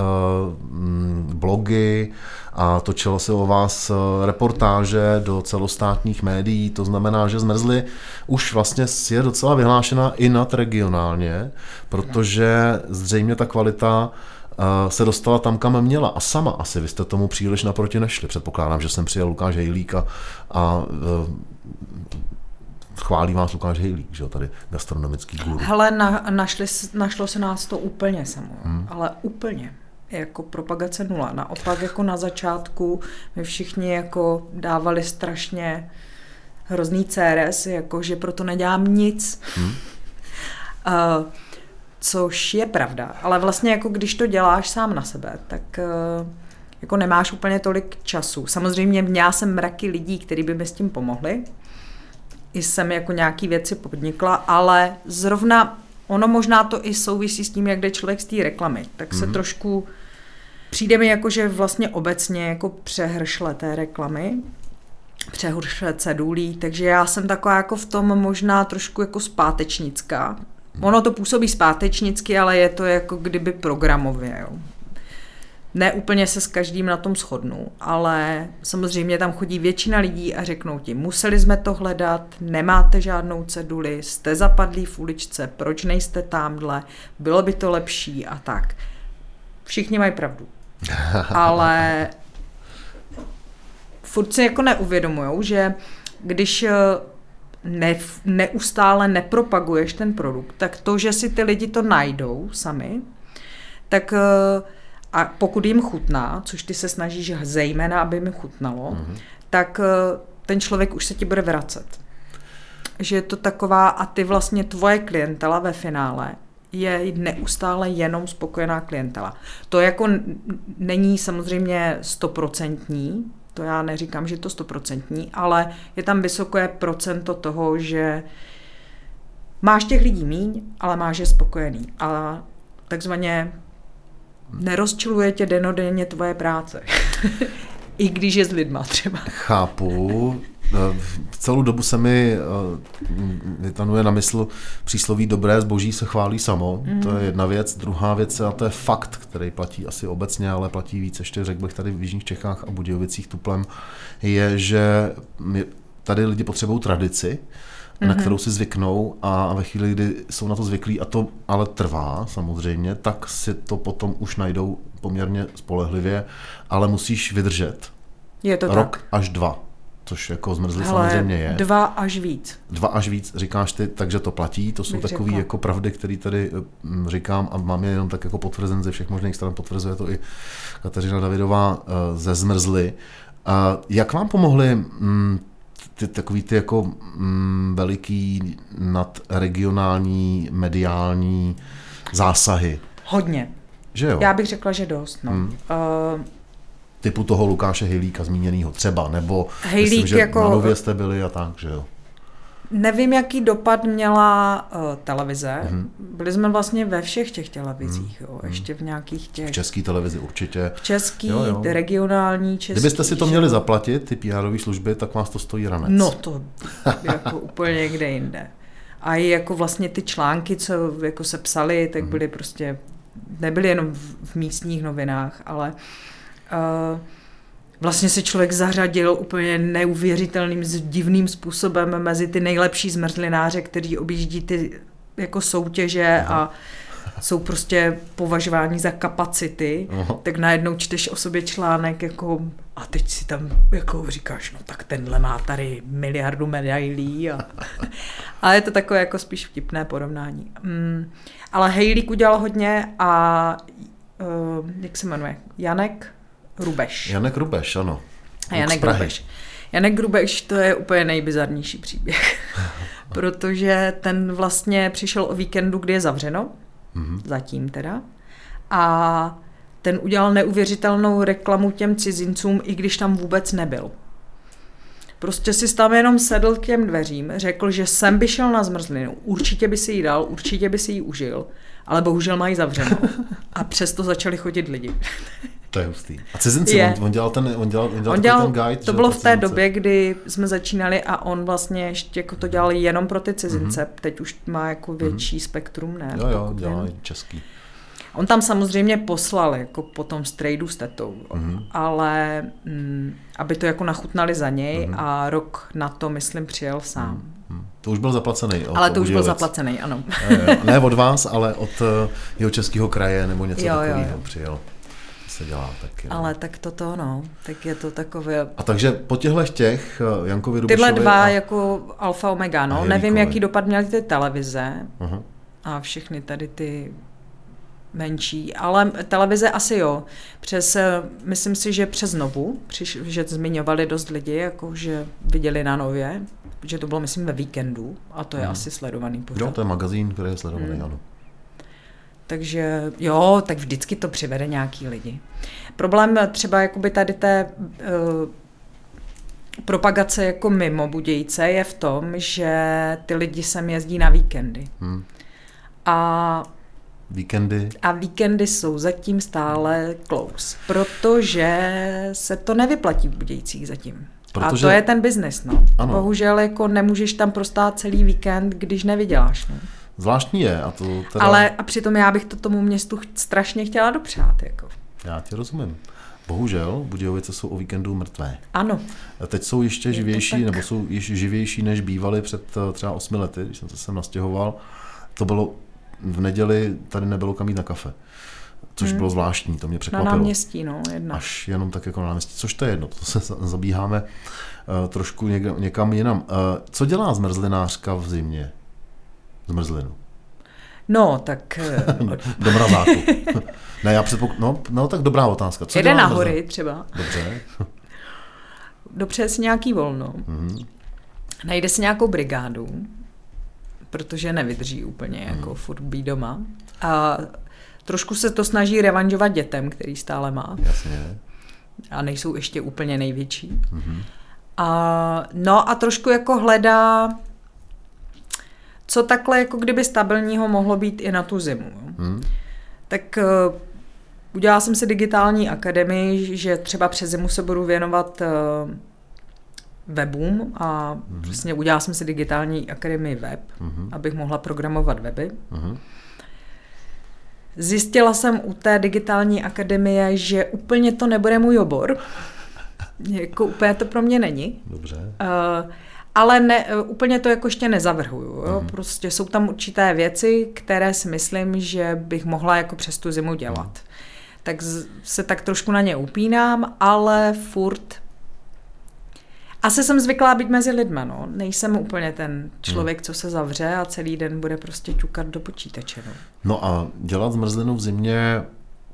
[SPEAKER 2] blogy a točilo se o vás uh, reportáže do celostátních médií, to znamená, že zmrzli už vlastně je docela vyhlášena i nadregionálně, protože zřejmě ta kvalita se dostala tam, kam měla. A sama asi vy jste tomu příliš naproti nešli. Předpokládám, že jsem přijel Lukáš Hejlík a, a chválí vás Lukáš Hejlík, že jo, tady gastronomický guru.
[SPEAKER 3] Hele, na, našli, našlo se nás to úplně samo, hmm. ale úplně. jako propagace nula. Naopak jako na začátku my všichni jako dávali strašně hrozný CRS, jako že proto nedělám nic. Hmm. Uh, což je pravda, ale vlastně jako když to děláš sám na sebe, tak uh, jako nemáš úplně tolik času. Samozřejmě měla jsem mraky lidí, kteří by mi s tím pomohli. I jsem jako nějaký věci podnikla, ale zrovna ono možná to i souvisí s tím, jak jde člověk z té reklamy. Tak se mm-hmm. trošku přijde mi jako, že vlastně obecně jako přehršle té reklamy, přehršle cedulí, takže já jsem taková jako v tom možná trošku jako zpátečnická. Ono to působí zpátečnicky, ale je to jako kdyby programově. Jo. Ne úplně se s každým na tom shodnu, ale samozřejmě tam chodí většina lidí a řeknou ti, museli jsme to hledat, nemáte žádnou ceduli, jste zapadlí v uličce, proč nejste tamhle, bylo by to lepší a tak. Všichni mají pravdu. Ale furt si jako neuvědomujou, že když eh, ne, neustále nepropaguješ ten produkt, tak to, že si ty lidi to najdou sami, tak uh, a pokud jim chutná, což ty se snažíš zejména, aby jim chutnalo, mm-hmm. tak eh, ten člověk už se ti bude vracet. Že je to taková, a ty vlastně tvoje klientela ve finále je neustále jenom spokojená klientela. To jako není samozřejmě stoprocentní, to já neříkám, že je to stoprocentní, ale je tam vysoké procento toho, že máš těch lidí míň, ale máš je spokojený. A takzvaně nerozčiluje tě denodenně tvoje práce. I když je s lidma třeba.
[SPEAKER 2] Chápu. Eh, celou dobu se mi eh, vytanuje na mysl přísloví dobré zboží se chválí samo. Mm. To je jedna věc. Druhá věc, a to je fakt, který platí asi obecně, ale platí víc ještě, řekl bych tady v Jižních Čechách a Budějovicích tuplem, je, že tady lidi potřebují tradici mm-hmm. na mhm. kterou si zvyknou a ve chvíli, kdy jsou na to zvyklí, a to ale trvá samozřejmě, tak si to potom už najdou poměrně spolehlivě, ale musíš vydržet.
[SPEAKER 3] Je to
[SPEAKER 2] Rok
[SPEAKER 3] tak.
[SPEAKER 2] až dva což jako zmrzlý Hele, samozřejmě je.
[SPEAKER 3] Dva až víc.
[SPEAKER 2] Dva až víc, říkáš ty, takže to platí. To jsou takové jako pravdy, které tady mm, říkám a mám je jenom tak jako potvrzen ze všech možných stran. Potvrzuje to i Kateřina Davidová eh, ze Zmrzly. Jak vám pomohly mm, ty, takový ty jako mm, veliký nadregionální mediální zásahy.
[SPEAKER 3] Hodně.
[SPEAKER 2] Že jo?
[SPEAKER 3] Já bych řekla, že dost. No. Hmm. Uh,
[SPEAKER 2] Typu toho Lukáše Hejlíka zmíněného třeba, nebo Hejlík myslím, že jako... na Nově jste byli a tak, že jo?
[SPEAKER 3] Nevím, jaký dopad měla uh, televize. Mm-hmm. Byli jsme vlastně ve všech těch televizích, mm-hmm. jo. ještě v nějakých těch...
[SPEAKER 2] V české televizi určitě.
[SPEAKER 3] V český, jo, jo. regionální, český.
[SPEAKER 2] Kdybyste si to měli zaplatit, ty pr služby, tak vás to stojí ranec.
[SPEAKER 3] No to jako úplně někde jinde. A i jako vlastně ty články, co jako se psaly, tak mm-hmm. byly prostě, nebyly jenom v, v místních novinách, ale uh, vlastně se člověk zařadil úplně neuvěřitelným, divným způsobem mezi ty nejlepší zmrzlináře, kteří objíždí ty jako soutěže Aha. a jsou prostě považováni za kapacity, Aha. tak najednou čteš o sobě článek jako a teď si tam jako říkáš, no tak tenhle má tady miliardu medailí a, a je to takové jako spíš vtipné porovnání. Mm, ale Hejlík udělal hodně a uh, jak se jmenuje? Janek Rubeš.
[SPEAKER 2] Janek Rubeš, ano.
[SPEAKER 3] A Janek Rubeš. Janek Rubeš to je úplně nejbizarnější příběh, protože ten vlastně přišel o víkendu, kdy je zavřeno, mm-hmm. zatím teda, a ten udělal neuvěřitelnou reklamu těm cizincům, i když tam vůbec nebyl. Prostě si tam jenom sedl k těm dveřím, řekl, že sem by šel na zmrzlinu, určitě by si ji dal, určitě by si ji užil, ale bohužel mají zavřeno. A přesto začali chodit lidi.
[SPEAKER 2] To je hustý. A cizinci, je. On, on dělal ten, on dělal, on dělal, on dělal ten guide?
[SPEAKER 3] To bylo v té cizince. době, kdy jsme začínali a on vlastně ještě jako to dělal jenom pro ty cizince. Mm-hmm. Teď už má jako mhm. větší mm-hmm. spektrum, ne?
[SPEAKER 2] Jo, jo, dělá český.
[SPEAKER 3] On tam samozřejmě poslal jako potom strejdu s tetou, mm-hmm. ale mm, aby to jako nachutnali za něj mm-hmm. a rok na to, myslím, přijel sám. Mm-hmm.
[SPEAKER 2] To už byl zaplacený.
[SPEAKER 3] Ale to už byl zaplacený, ano.
[SPEAKER 2] ne od vás, ale od eh, jeho českého kraje nebo něco jo, takového přijel se dělá taky.
[SPEAKER 3] Ale tak to to, no, tak je to takové...
[SPEAKER 2] A takže po těchto těch, eh, Jankovi
[SPEAKER 3] Rubešovi Tyhle dva a... jako alfa omega, no, nevím, jaký dopad měly ty televize uh-huh. a všechny tady ty menší, ale televize asi jo. Přes, eh, myslím si, že přes Novu, přiš, že zmiňovali dost lidi, jako že viděli na Nově, že to bylo, myslím, ve víkendu a to je hmm. asi sledovaný pořád.
[SPEAKER 2] Jo, to je magazín, který je sledovaný, hmm. ano.
[SPEAKER 3] Takže jo, tak vždycky to přivede nějaký lidi. Problém třeba jakoby tady té uh, propagace jako mimo Budějce je v tom, že ty lidi sem jezdí na víkendy. Hmm. A
[SPEAKER 2] Víkendy?
[SPEAKER 3] A víkendy jsou zatím stále close, protože se to nevyplatí v Budějcích zatím. Protože... A to je ten biznis, no. Ano. Bohužel jako nemůžeš tam prostát celý víkend, když nevyděláš, no.
[SPEAKER 2] Zvláštní je. A to
[SPEAKER 3] teda... Ale a přitom já bych to tomu městu strašně chtěla dopřát. Jako.
[SPEAKER 2] Já ti rozumím. Bohužel Budějovice jsou o víkendu mrtvé.
[SPEAKER 3] Ano.
[SPEAKER 2] Teď jsou ještě živější, nebo jsou již živější, než bývaly před eh, třeba osmi lety, když jsem se sem nastěhoval. To bylo v neděli, tady nebylo kam jít na kafe. Což hmm. bylo zvláštní, to mě překvapilo.
[SPEAKER 3] Na náměstí, no, jedna.
[SPEAKER 2] Až jenom tak jako na náměstí, což to je jedno, to se zabíháme uh, trošku něk, někam jinam. Uh, co dělá zmrzlinářka v zimě? Zmrzlinu.
[SPEAKER 3] No, tak...
[SPEAKER 2] Do mrazáku. ne, já předpok... no, no, tak dobrá otázka.
[SPEAKER 3] Co Jede na hory třeba.
[SPEAKER 2] Dobře.
[SPEAKER 3] Dobře si nějaký volno. Mm-hmm. Najde si nějakou brigádu, protože nevydrží úplně mm. jako furt být doma. A trošku se to snaží revanžovat dětem, který stále má.
[SPEAKER 2] Jasně.
[SPEAKER 3] A nejsou ještě úplně největší. Mm-hmm. A, no a trošku jako hledá co takhle jako kdyby stabilního mohlo být i na tu zimu. Hmm. Tak uh, udělala jsem si digitální akademii, že třeba přes zimu se budu věnovat uh, webům a hmm. přesně udělala jsem si digitální akademii web, hmm. abych mohla programovat weby. Hmm. Zjistila jsem u té digitální akademie, že úplně to nebude můj obor. jako úplně to pro mě není.
[SPEAKER 2] Dobře. Uh,
[SPEAKER 3] ale ne, úplně to jako ještě nezavrhuju. Jo? Mm. Prostě jsou tam určité věci, které si myslím, že bych mohla jako přes tu zimu dělat. Mm. Tak se tak trošku na ně upínám, ale furt asi jsem zvyklá být mezi lidma, no. Nejsem úplně ten člověk, co se zavře a celý den bude prostě ťukat do počítače, no.
[SPEAKER 2] No a dělat zmrzlinu v zimě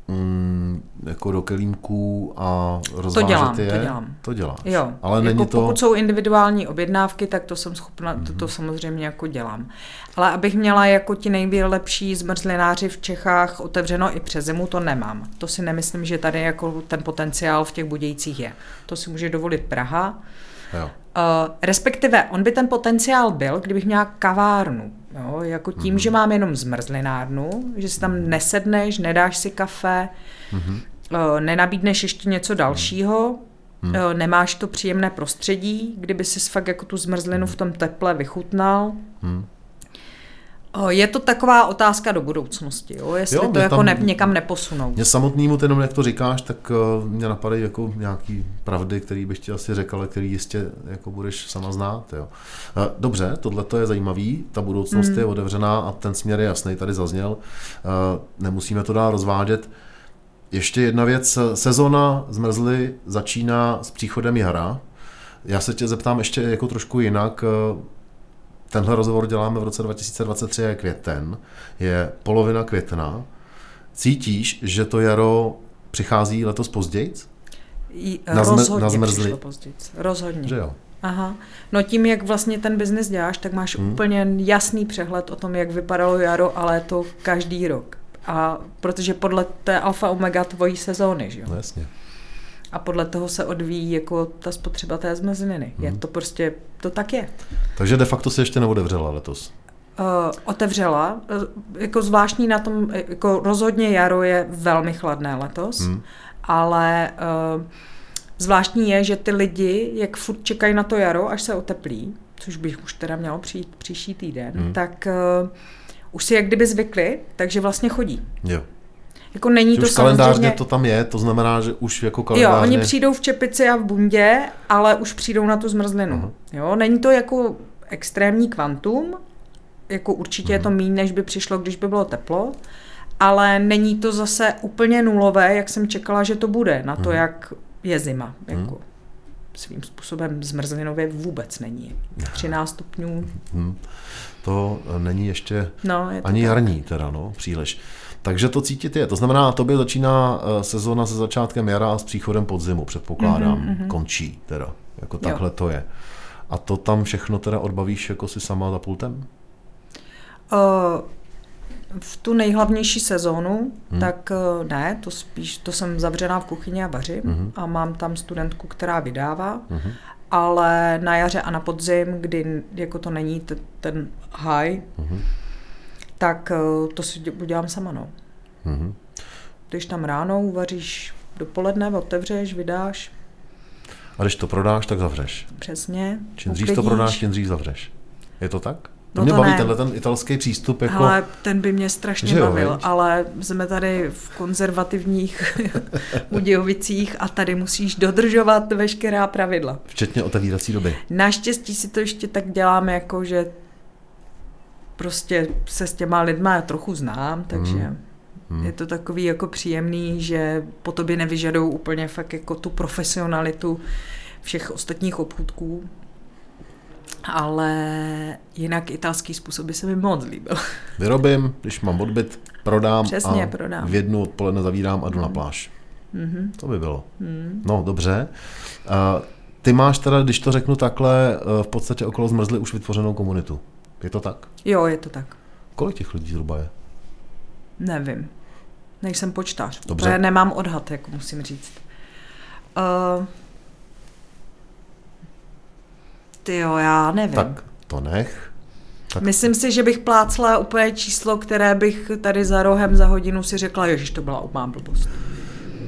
[SPEAKER 2] mm, jako do kelímků a rozvážet
[SPEAKER 3] to dělám,
[SPEAKER 2] je?
[SPEAKER 3] To dělám.
[SPEAKER 2] To děláš.
[SPEAKER 3] Jo.
[SPEAKER 2] Ale
[SPEAKER 3] jako
[SPEAKER 2] není to...
[SPEAKER 3] Pokud jsou individuální objednávky, tak to jsem schopna, mm-hmm. to, to mhm. samozřejmě jako dělám. Ale abych měla jako ti nejlepší zmrzlináři v Čechách otevřeno i přes zimu, to nemám. To si nemyslím, že tady jako ten potenciál v těch Budějcích je. To si může dovolit Praha.
[SPEAKER 2] Jo.
[SPEAKER 3] Uh, respektive on by ten potenciál byl, kdybych měla kavárnu. Jo? Jako tím, mm-hmm. že mám jenom zmrzlinárnu, že si tam nesedneš, nedáš si kafe, mm-hmm. uh, nenabídneš ještě něco dalšího, mm-hmm. uh, nemáš to příjemné prostředí, kdyby si fakt jako tu zmrzlinu v tom teple vychutnal. Mm-hmm. Je to taková otázka do budoucnosti, jo? jestli jo, to jako tam, ne, někam neposunou.
[SPEAKER 2] Mě samotnému, jenom jak to říkáš, tak uh, mě napadají jako nějaký pravdy, který bych ti asi řekl, ale který jistě jako budeš sama znát. Jo. Uh, dobře, tohle je zajímavý, ta budoucnost hmm. je otevřená a ten směr je jasný, tady zazněl. Nemusíme to dál rozvádět. Ještě jedna věc, sezona zmrzly začíná s příchodem jara. Já se tě zeptám ještě jako trošku jinak. Tenhle rozhovor děláme v roce 2023, je květen, je polovina května. Cítíš, že to jaro přichází letos později?
[SPEAKER 3] Na, rozhodně na zmrzli? Rozhodně.
[SPEAKER 2] Že jo?
[SPEAKER 3] Aha. No tím, jak vlastně ten biznis děláš, tak máš hmm. úplně jasný přehled o tom, jak vypadalo jaro a léto každý rok. A protože podle té alfa omega tvojí sezóny, že jo?
[SPEAKER 2] No jasně
[SPEAKER 3] a podle toho se odvíjí jako ta spotřeba té zmrzliny. Hmm. Je to prostě, to tak je.
[SPEAKER 2] Takže de facto se ještě neotevřela letos?
[SPEAKER 3] Uh, otevřela. Uh, jako zvláštní na tom, jako rozhodně jaro je velmi chladné letos, hmm. ale uh, zvláštní je, že ty lidi, jak furt čekají na to jaro, až se oteplí, což bych už teda mělo přijít příští týden, hmm. tak uh, už si jak kdyby zvykli, takže vlastně chodí.
[SPEAKER 2] Jo.
[SPEAKER 3] Jako není
[SPEAKER 2] že
[SPEAKER 3] to
[SPEAKER 2] už kalendářně to tam je, to znamená, že už jako kalendářně...
[SPEAKER 3] Jo, oni přijdou v čepici a v bundě, ale už přijdou na tu zmrzlinu. Uh-huh. Jo, není to jako extrémní kvantum, jako určitě uh-huh. je to mhm. méně, než by přišlo, když by bylo teplo, ale není to zase úplně nulové, jak jsem čekala, že to bude, na to, uh-huh. jak je zima. Jako. Uh-huh svým způsobem zmrzlinově vůbec není. 13 stupňů.
[SPEAKER 2] Hmm. To není ještě no, ani tak. jarní teda, no, příliš. Takže to cítit je. To znamená, tobě začíná eh, sezóna se začátkem jara a s příchodem podzimu, předpokládám. Mm-hmm. Končí teda. Jako takhle jo. to je. A to tam všechno teda odbavíš jako si sama za pultem?
[SPEAKER 3] Uh, v tu nejhlavnější sezónu, hmm. tak uh, ne, to spíš, to jsem zavřená v kuchyni a vařím hmm. a mám tam studentku, která vydává, hmm. ale na jaře a na podzim, kdy jako to není t- ten high, hmm. Tak uh, to si udělám sama, no. Hmm. Když tam ráno uvaříš dopoledne, otevřeš, vydáš,
[SPEAKER 2] a když to prodáš, tak zavřeš.
[SPEAKER 3] Přesně.
[SPEAKER 2] Čím dřív to prodáš, tím dřív zavřeš. Je to tak? To no mě to baví ne. tenhle ten italský přístup. Jako...
[SPEAKER 3] Ale ten by mě strašně že bavil, jo, ale jsme tady v konzervativních Budějovicích a tady musíš dodržovat veškerá pravidla.
[SPEAKER 2] Včetně otevírací doby.
[SPEAKER 3] Naštěstí si to ještě tak děláme, jako že prostě se s těma lidma trochu znám, takže... Hmm. Hmm. Je to takový jako příjemný, že po tobě nevyžadou úplně fakt jako tu profesionalitu všech ostatních obchůdků. Ale jinak italský způsob by se mi moc líbil.
[SPEAKER 2] Vyrobím, když mám odbyt, prodám
[SPEAKER 3] Přesně,
[SPEAKER 2] a
[SPEAKER 3] prodám.
[SPEAKER 2] v jednu odpoledne zavírám a jdu mm. na hmm. pláž. Mm-hmm. To by bylo. Mm. No, dobře. Uh, ty máš teda, když to řeknu takhle, uh, v podstatě okolo zmrzly už vytvořenou komunitu. Je to tak?
[SPEAKER 3] Jo, je to tak.
[SPEAKER 2] Kolik těch lidí zhruba je?
[SPEAKER 3] Nevím. Nejsem počtář. Dobře. Já nemám odhad, jako musím říct. Uh, ty jo, já nevím.
[SPEAKER 2] Tak to nech.
[SPEAKER 3] Tak... Myslím si, že bych plácla úplně číslo, které bych tady za rohem za hodinu si řekla, že to byla úplná blbost.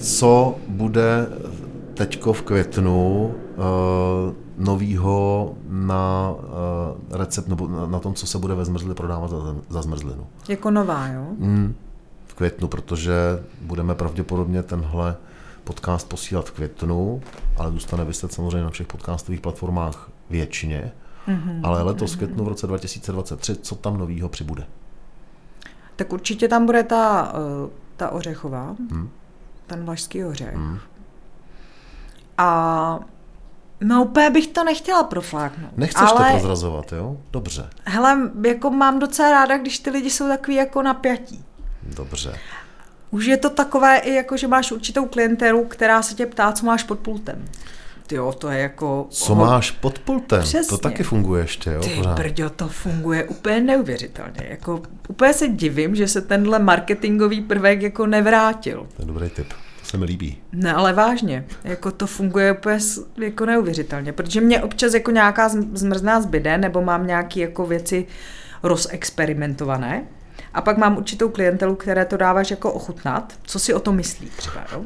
[SPEAKER 2] Co bude teďko v květnu uh, novýho na uh, recept, nebo na, na tom, co se bude ve zmrzli prodávat za, za zmrzlinu?
[SPEAKER 3] Jako nová, jo?
[SPEAKER 2] Mm, v květnu, protože budeme pravděpodobně tenhle podcast posílat v květnu, ale zůstane vyset samozřejmě na všech podcastových platformách většině. Mm-hmm. Ale letos v květnu v roce 2023, co tam novýho přibude?
[SPEAKER 3] Tak určitě tam bude ta, eh, ta ořechová, hmm. ten vlašský ořech. Hmm. A No úplně bych to nechtěla profláknout.
[SPEAKER 2] Nechceš ale... to prozrazovat, jo? Dobře.
[SPEAKER 3] Hele, jako mám docela ráda, když ty lidi jsou takový jako napjatí.
[SPEAKER 2] Dobře.
[SPEAKER 3] Už je to takové i jako, že máš určitou klientelu, která se tě ptá, co máš pod pultem. Jo, to je jako...
[SPEAKER 2] Co ho... máš pod pultem? Přesně. To taky funguje ještě, jo?
[SPEAKER 3] Ty pořád. brďo, to funguje úplně neuvěřitelně. Jako, úplně se divím, že se tenhle marketingový prvek jako nevrátil.
[SPEAKER 2] To je dobrý tip. To se mi líbí.
[SPEAKER 3] Ne, ale vážně. Jako to funguje úplně jako neuvěřitelně. Protože mě občas jako nějaká zmrzná zbyde, nebo mám nějaké jako věci rozexperimentované. A pak mám určitou klientelu, které to dáváš jako ochutnat. Co si o tom myslí třeba, jo?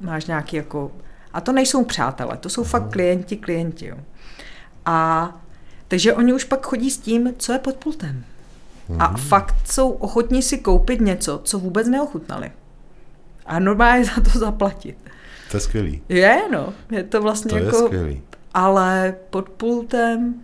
[SPEAKER 3] Máš nějaký jako a to nejsou přátelé, to jsou fakt klienti, klienti. Jo. A takže oni už pak chodí s tím, co je pod pultem. A mhm. fakt jsou ochotní si koupit něco, co vůbec neochutnali. A normálně za to zaplatit.
[SPEAKER 2] To je skvělý.
[SPEAKER 3] Je, no. Je to vlastně
[SPEAKER 2] to
[SPEAKER 3] jako...
[SPEAKER 2] Je skvělý.
[SPEAKER 3] Ale pod pultem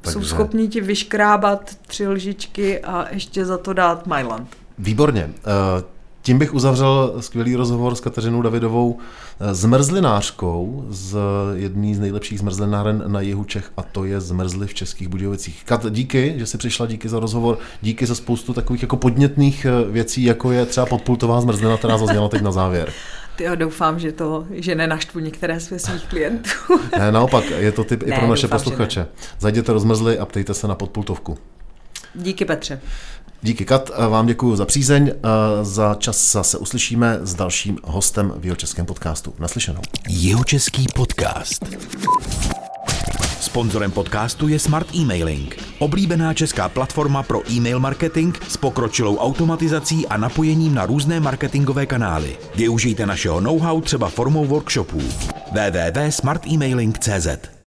[SPEAKER 3] Takže... jsou schopní ti vyškrábat tři lžičky a ještě za to dát Myland.
[SPEAKER 2] Výborně. Uh, tím bych uzavřel skvělý rozhovor s Kateřinou Davidovou, eh, zmrzlinářkou z jedné z nejlepších zmrzlináren na jihu Čech a to je Zmrzli v Českých Budějovicích. Kat, díky, že jsi přišla, díky za rozhovor, díky za spoustu takových jako podnětných eh, věcí, jako je třeba podpultová zmrzlina, která zazněla teď na závěr.
[SPEAKER 3] Ty jo, doufám, že to, že nenaštvu některé z svých klientů.
[SPEAKER 2] ne, naopak, je to typ ne, i pro naše doufám, posluchače. Zajděte do zmrzly a ptejte se na podpultovku.
[SPEAKER 3] Díky Petře.
[SPEAKER 2] Díky Kat, vám děkuji za přízeň. Za čas se uslyšíme s dalším hostem v Jihočeském podcastu. Naslyšenou.
[SPEAKER 1] Jihočeský podcast. Sponzorem podcastu je Smart Emailing, oblíbená česká platforma pro e-mail marketing s pokročilou automatizací a napojením na různé marketingové kanály. Využijte našeho know-how třeba formou workshopů. www.smartemailing.cz